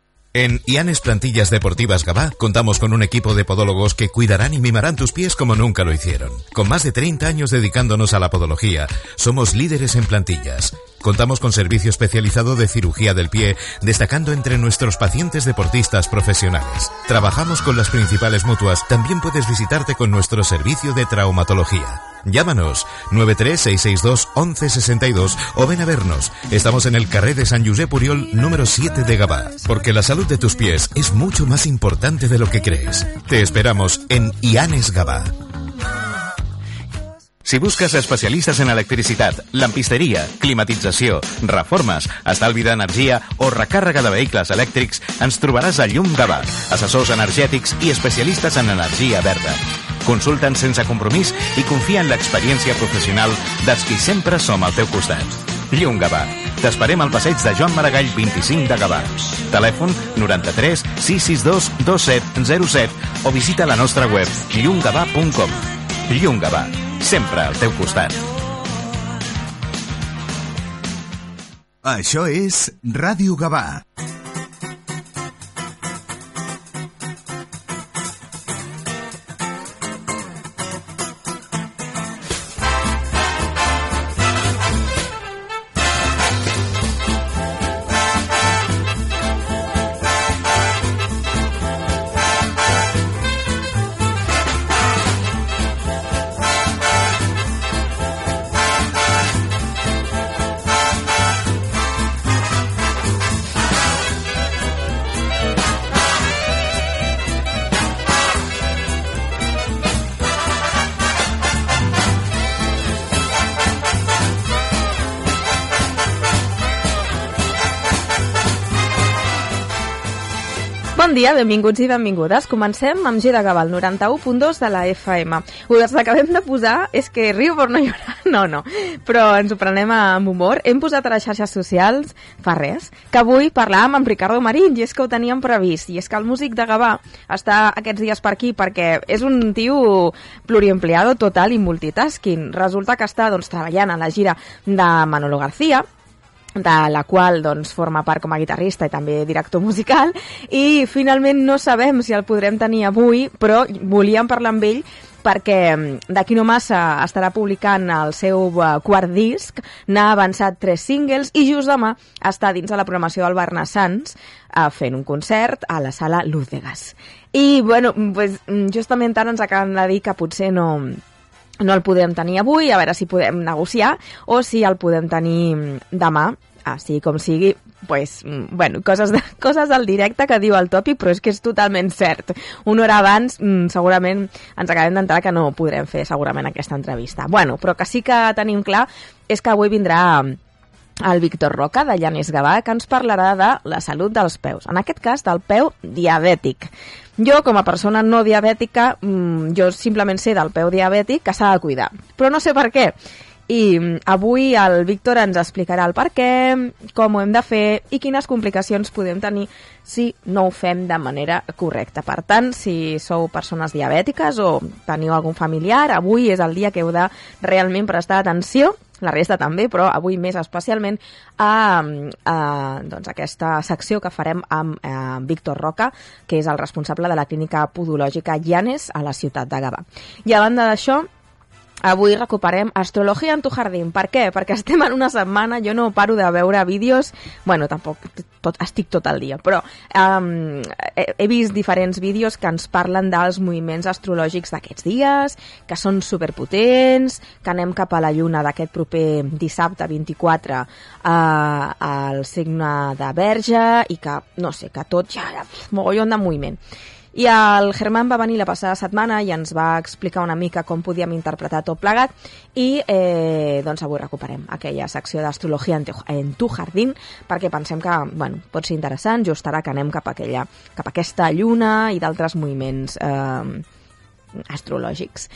En Ianes Plantillas Deportivas Gabá contamos con un equipo de podólogos que cuidarán y mimarán tus pies como nunca lo hicieron. Con más de 30 años dedicándonos a la podología, somos líderes en plantillas. Contamos con servicio especializado de cirugía del pie, destacando entre nuestros pacientes deportistas profesionales. Trabajamos con las principales mutuas, también puedes visitarte con nuestro servicio de traumatología. Llámanos 936621162 o ven a vernos. Estamos en el carré de San Josep Puriol número 7 de Gabá, porque la salud de tus pies es mucho más importante de lo que crees. Te esperamos en Ianes Gabá. Si busques especialistes en electricitat, lampisteria, climatització, reformes, estalvi d'energia o recàrrega de vehicles elèctrics, ens trobaràs a Llum Gavà, assessors energètics i especialistes en energia verda. Consulta'ns sense compromís i confia en l'experiència professional dels qui sempre som al teu costat. Llum Gavà. T'esperem al passeig de Joan Maragall 25 de Gavà. Telèfon 93 662 2707 o visita la nostra web llumgavà.com. Llum Gavà. Sempre al teu costat. Això és Ràdio Gavà. Benvinguts i benvingudes. Comencem amb Gavà, el 91.2 de la FM. Us acabem de posar, és que riu per no llorar, no, no, però ens ho prenem amb humor. Hem posat a les xarxes socials, fa res, que avui parlàvem amb Ricardo Marín, i és que ho teníem previst, i és que el músic de Gavà està aquests dies per aquí perquè és un tio pluriempleado total i multitasking. Resulta que està doncs, treballant a la gira de Manolo García, de la qual doncs, forma part com a guitarrista i també director musical i finalment no sabem si el podrem tenir avui però volíem parlar amb ell perquè mm, d'aquí no massa estarà publicant el seu eh, quart disc, n'ha avançat tres singles i just demà està dins de la programació del Barna Sants eh, fent un concert a la sala Luz de Gas. I, bueno, pues, mm, justament ara ens acaben de dir que potser no, no el podem tenir avui, a veure si podem negociar, o si el podem tenir mm, demà, així com sigui, pues, mm, bueno, coses, de, coses del directe que diu el tòpic, però és que és totalment cert. Una hora abans mm, segurament ens acabem d'entrar que no podrem fer segurament aquesta entrevista. Bueno, però que sí que tenim clar és que avui vindrà el Víctor Roca, de Llanes Gavà, que ens parlarà de la salut dels peus. En aquest cas, del peu diabètic. Jo, com a persona no diabètica, mmm, jo simplement sé del peu diabètic que s'ha de cuidar. Però no sé per què. I mm, avui el Víctor ens explicarà el per què, com ho hem de fer i quines complicacions podem tenir si no ho fem de manera correcta. Per tant, si sou persones diabètiques o teniu algun familiar, avui és el dia que heu de realment prestar atenció la resta també, però avui més especialment a, a doncs, aquesta secció que farem amb eh, Víctor Roca, que és el responsable de la clínica podològica Llanes a la ciutat de Gavà. I a banda d'això, Avui recuperem Astrologia en tu jardín. Per què? Perquè estem en una setmana, jo no paro de veure vídeos, bueno, tampoc tot, estic tot el dia, però um, he, he vist diferents vídeos que ens parlen dels moviments astrològics d'aquests dies, que són superpotents, que anem cap a la lluna d'aquest proper dissabte 24 uh, al signe de Verge i que, no sé, que tot ja, mogollon de moviment. I el Germán va venir la passada setmana i ens va explicar una mica com podíem interpretar tot plegat i eh, doncs avui recuperem aquella secció d'astrologia en, en tu jardín perquè pensem que bueno, pot ser interessant just ara que anem cap a, aquella, cap a aquesta lluna i d'altres moviments eh, astrològics.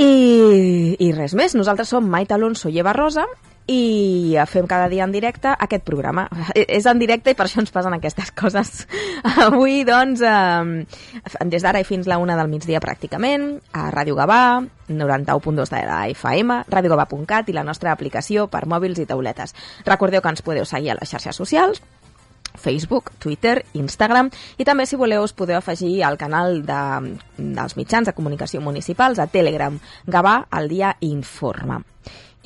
I, I res més, nosaltres som Maite Alonso i Eva Rosa i fem cada dia en directe aquest programa. És en directe i per això ens passen aquestes coses. Avui, doncs, eh, des d'ara i fins la una del migdia pràcticament, a Ràdio Gavà, 91.2 de la FM, radiogavà.cat i la nostra aplicació per mòbils i tauletes. Recordeu que ens podeu seguir a les xarxes socials, Facebook, Twitter, Instagram i també si voleu us podeu afegir al canal de, dels mitjans de comunicació municipals a Telegram Gavà al dia Informa.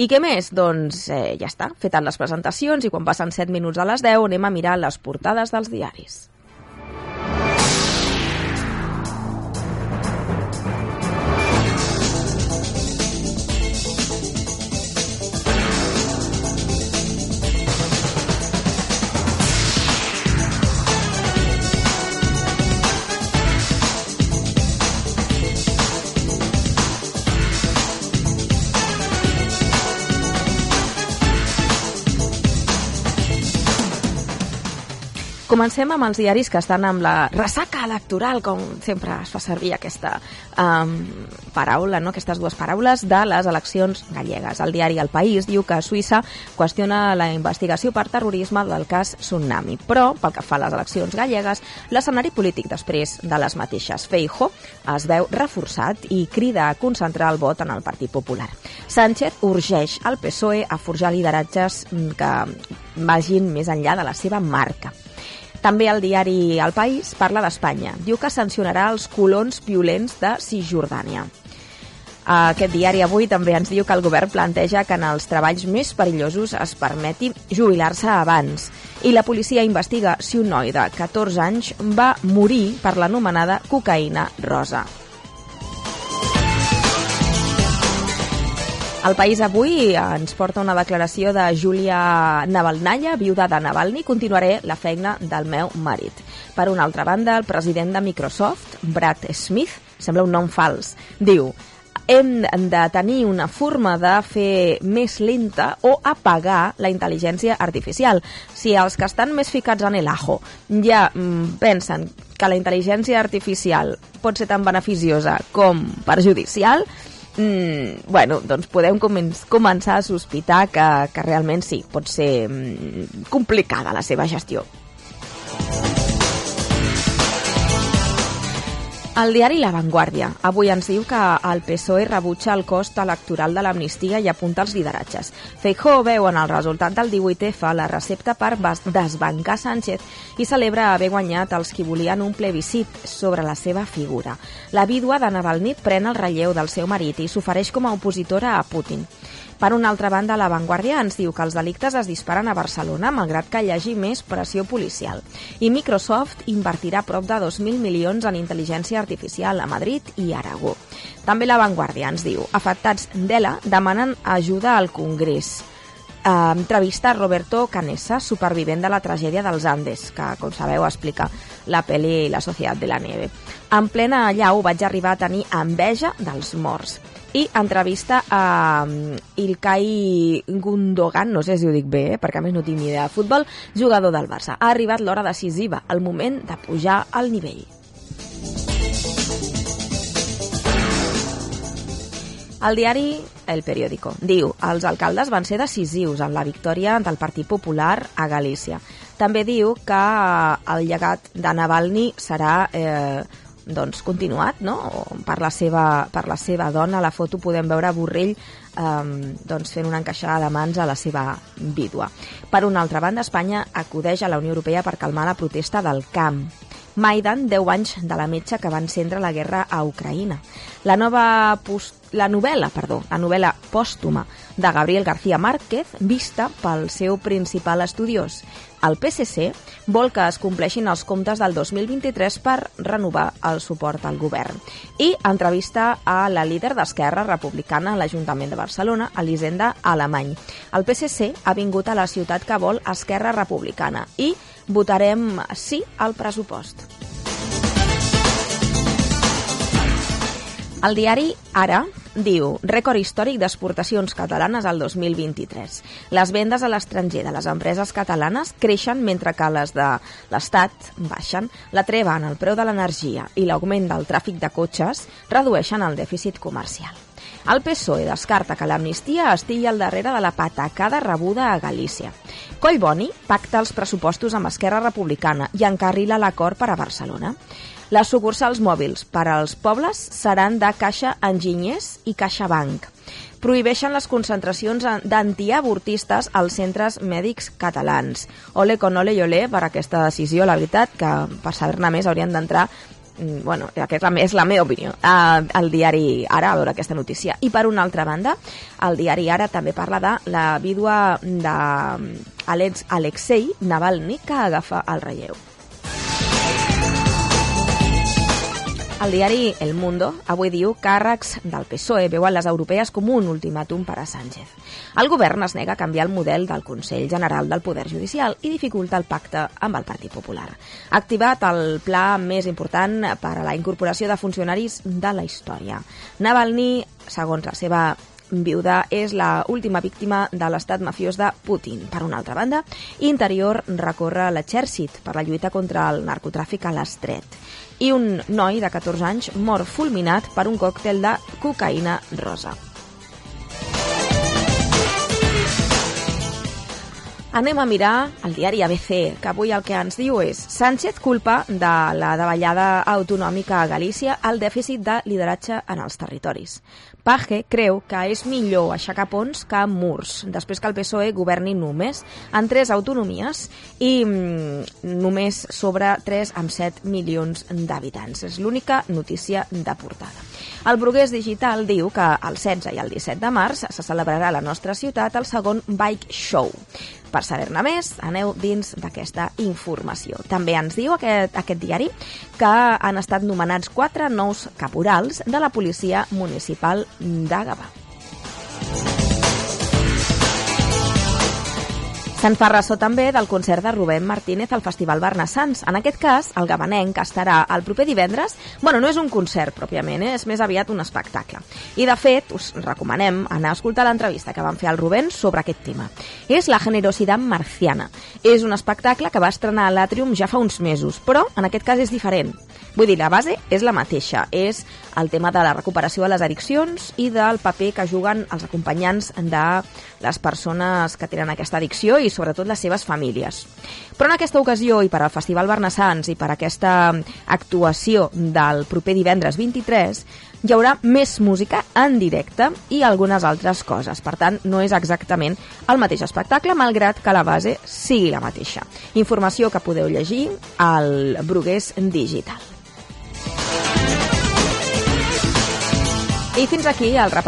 I què més? Doncs eh, ja està, fetes les presentacions i quan passen 7 minuts a les 10 anem a mirar les portades dels diaris. Comencem amb els diaris que estan amb la ressaca electoral, com sempre es fa servir aquesta um, paraula, no? aquestes dues paraules, de les eleccions gallegues. El diari El País diu que Suïssa qüestiona la investigació per terrorisme del cas Tsunami, però pel que fa a les eleccions gallegues, l'escenari polític després de les mateixes Feijo es veu reforçat i crida a concentrar el vot en el Partit Popular. Sánchez urgeix al PSOE a forjar lideratges que vagin més enllà de la seva marca. També el diari El País parla d'Espanya. Diu que sancionarà els colons violents de Cisjordània. Aquest diari avui també ens diu que el govern planteja que en els treballs més perillosos es permeti jubilar-se abans. I la policia investiga si un noi de 14 anys va morir per l'anomenada cocaïna rosa. El País avui ens porta una declaració de Júlia Navalnaya, viuda de Navalny. Continuaré la feina del meu marit. Per una altra banda, el president de Microsoft, Brad Smith, sembla un nom fals, diu hem de tenir una forma de fer més lenta o apagar la intel·ligència artificial. Si els que estan més ficats en el ajo ja mm, pensen que la intel·ligència artificial pot ser tan beneficiosa com perjudicial, mm, bueno, doncs podem començar a sospitar que, que realment sí, pot ser mm, complicada la seva gestió. El diari La Vanguardia avui ens diu que el PSOE rebutja el cost electoral de l'amnistia i apunta els lideratges. Feijó veu en el resultat del 18F la recepta per desbancar Sánchez i celebra haver guanyat els qui volien un plebiscit sobre la seva figura. La vídua de Navalny pren el relleu del seu marit i s'ofereix com a opositora a Putin. Per una altra banda, La Vanguardia ens diu que els delictes es disparen a Barcelona, malgrat que hi hagi més pressió policial. I Microsoft invertirà prop de 2.000 milions en intel·ligència artificial a Madrid i Aragó. També La Vanguardia ens diu afectats d'ELA demanen ajuda al Congrés. Uh, entrevista a Roberto Canessa, supervivent de la tragèdia dels Andes, que, com sabeu, explica la pel·li La Societat de la Nieve. En plena llau vaig arribar a tenir enveja dels morts i entrevista a um, Ilkay Gundogan, no sé si ho dic bé, eh, perquè a més no tinc ni idea de futbol, jugador del Barça. Ha arribat l'hora decisiva, el moment de pujar al nivell. El diari El Periódico diu els alcaldes van ser decisius en la victòria del Partit Popular a Galícia. També diu que el llegat de Navalny serà eh, doncs, continuat no? per, la seva, per la seva dona. A la foto podem veure Borrell eh, doncs, fent una encaixada de mans a la seva vídua. Per una altra banda, Espanya acudeix a la Unió Europea per calmar la protesta del camp. Maidan, 10 anys de la metge que va encendre la guerra a Ucraïna. La nova post la novel·la, perdó, la novel·la pòstuma de Gabriel García Márquez, vista pel seu principal estudiós. El PSC vol que es compleixin els comptes del 2023 per renovar el suport al govern. I entrevista a la líder d'Esquerra Republicana a l'Ajuntament de Barcelona, Elisenda Alemany. El PSC ha vingut a la ciutat que vol Esquerra Republicana i votarem sí al pressupost. El diari Ara diu rècord històric d'exportacions catalanes al 2023. Les vendes a l'estranger de les empreses catalanes creixen mentre que les de l'Estat baixen. La treva en el preu de l'energia i l'augment del tràfic de cotxes redueixen el dèficit comercial. El PSOE descarta que l'amnistia estigui al darrere de la patacada rebuda a Galícia. Collboni pacta els pressupostos amb Esquerra Republicana i encarrila l'acord per a Barcelona. Les sucursals mòbils per als pobles seran de Caixa Enginyers i Caixa Banc. Prohibeixen les concentracions d'antiavortistes als centres mèdics catalans. Ole con ole i ole per aquesta decisió, la veritat, que per saber-ne més haurien d'entrar bueno, aquesta és la meva opinió, al diari Ara, a veure aquesta notícia. I per una altra banda, el diari Ara també parla de la vídua d'Alexei Navalny que agafa el relleu. El diari El Mundo avui diu càrrecs del PSOE veuen les europees com un ultimàtum per a Sánchez. El govern es nega a canviar el model del Consell General del Poder Judicial i dificulta el pacte amb el Partit Popular. Ha activat el pla més important per a la incorporació de funcionaris de la història. Navalny, segons la seva viuda és la última víctima de l'estat mafiós de Putin. Per una altra banda, Interior recorre l'exèrcit per la lluita contra el narcotràfic a l'estret. I un noi de 14 anys mor fulminat per un còctel de cocaïna rosa. Anem a mirar el diari ABC, que avui el que ens diu és Sánchez culpa de la davallada autonòmica a Galícia el dèficit de lideratge en els territoris. Page creu que és millor aixecar ponts que murs, després que el PSOE governi només en tres autonomies i mm, només sobre 3 amb 7 milions d'habitants. És l'única notícia de portada. El Brugués Digital diu que el 16 i el 17 de març se celebrarà a la nostra ciutat el segon Bike Show. Per saber-ne més, aneu dins d'aquesta informació. També ens diu aquest, aquest diari que han estat nomenats quatre nous caporals de la policia municipal de Gavà. Se'n fa ressò també del concert de Rubén Martínez al Festival Barnassans. En aquest cas, el gabanenc estarà el proper divendres... Bueno, no és un concert, pròpiament, eh? és més aviat un espectacle. I, de fet, us recomanem anar a escoltar l'entrevista que van fer al Rubén sobre aquest tema. És La generositat marciana. És un espectacle que va estrenar a l'Atrium ja fa uns mesos, però en aquest cas és diferent. Vull dir, la base és la mateixa. És el tema de la recuperació de les addiccions i del paper que juguen els acompanyants de les persones que tenen aquesta addicció i sobretot les seves famílies. Però en aquesta ocasió i per al Festival Barnassans i per aquesta actuació del proper divendres 23 hi haurà més música en directe i algunes altres coses. Per tant, no és exactament el mateix espectacle, malgrat que la base sigui la mateixa. Informació que podeu llegir al Brugués Digital. I fins aquí el repàs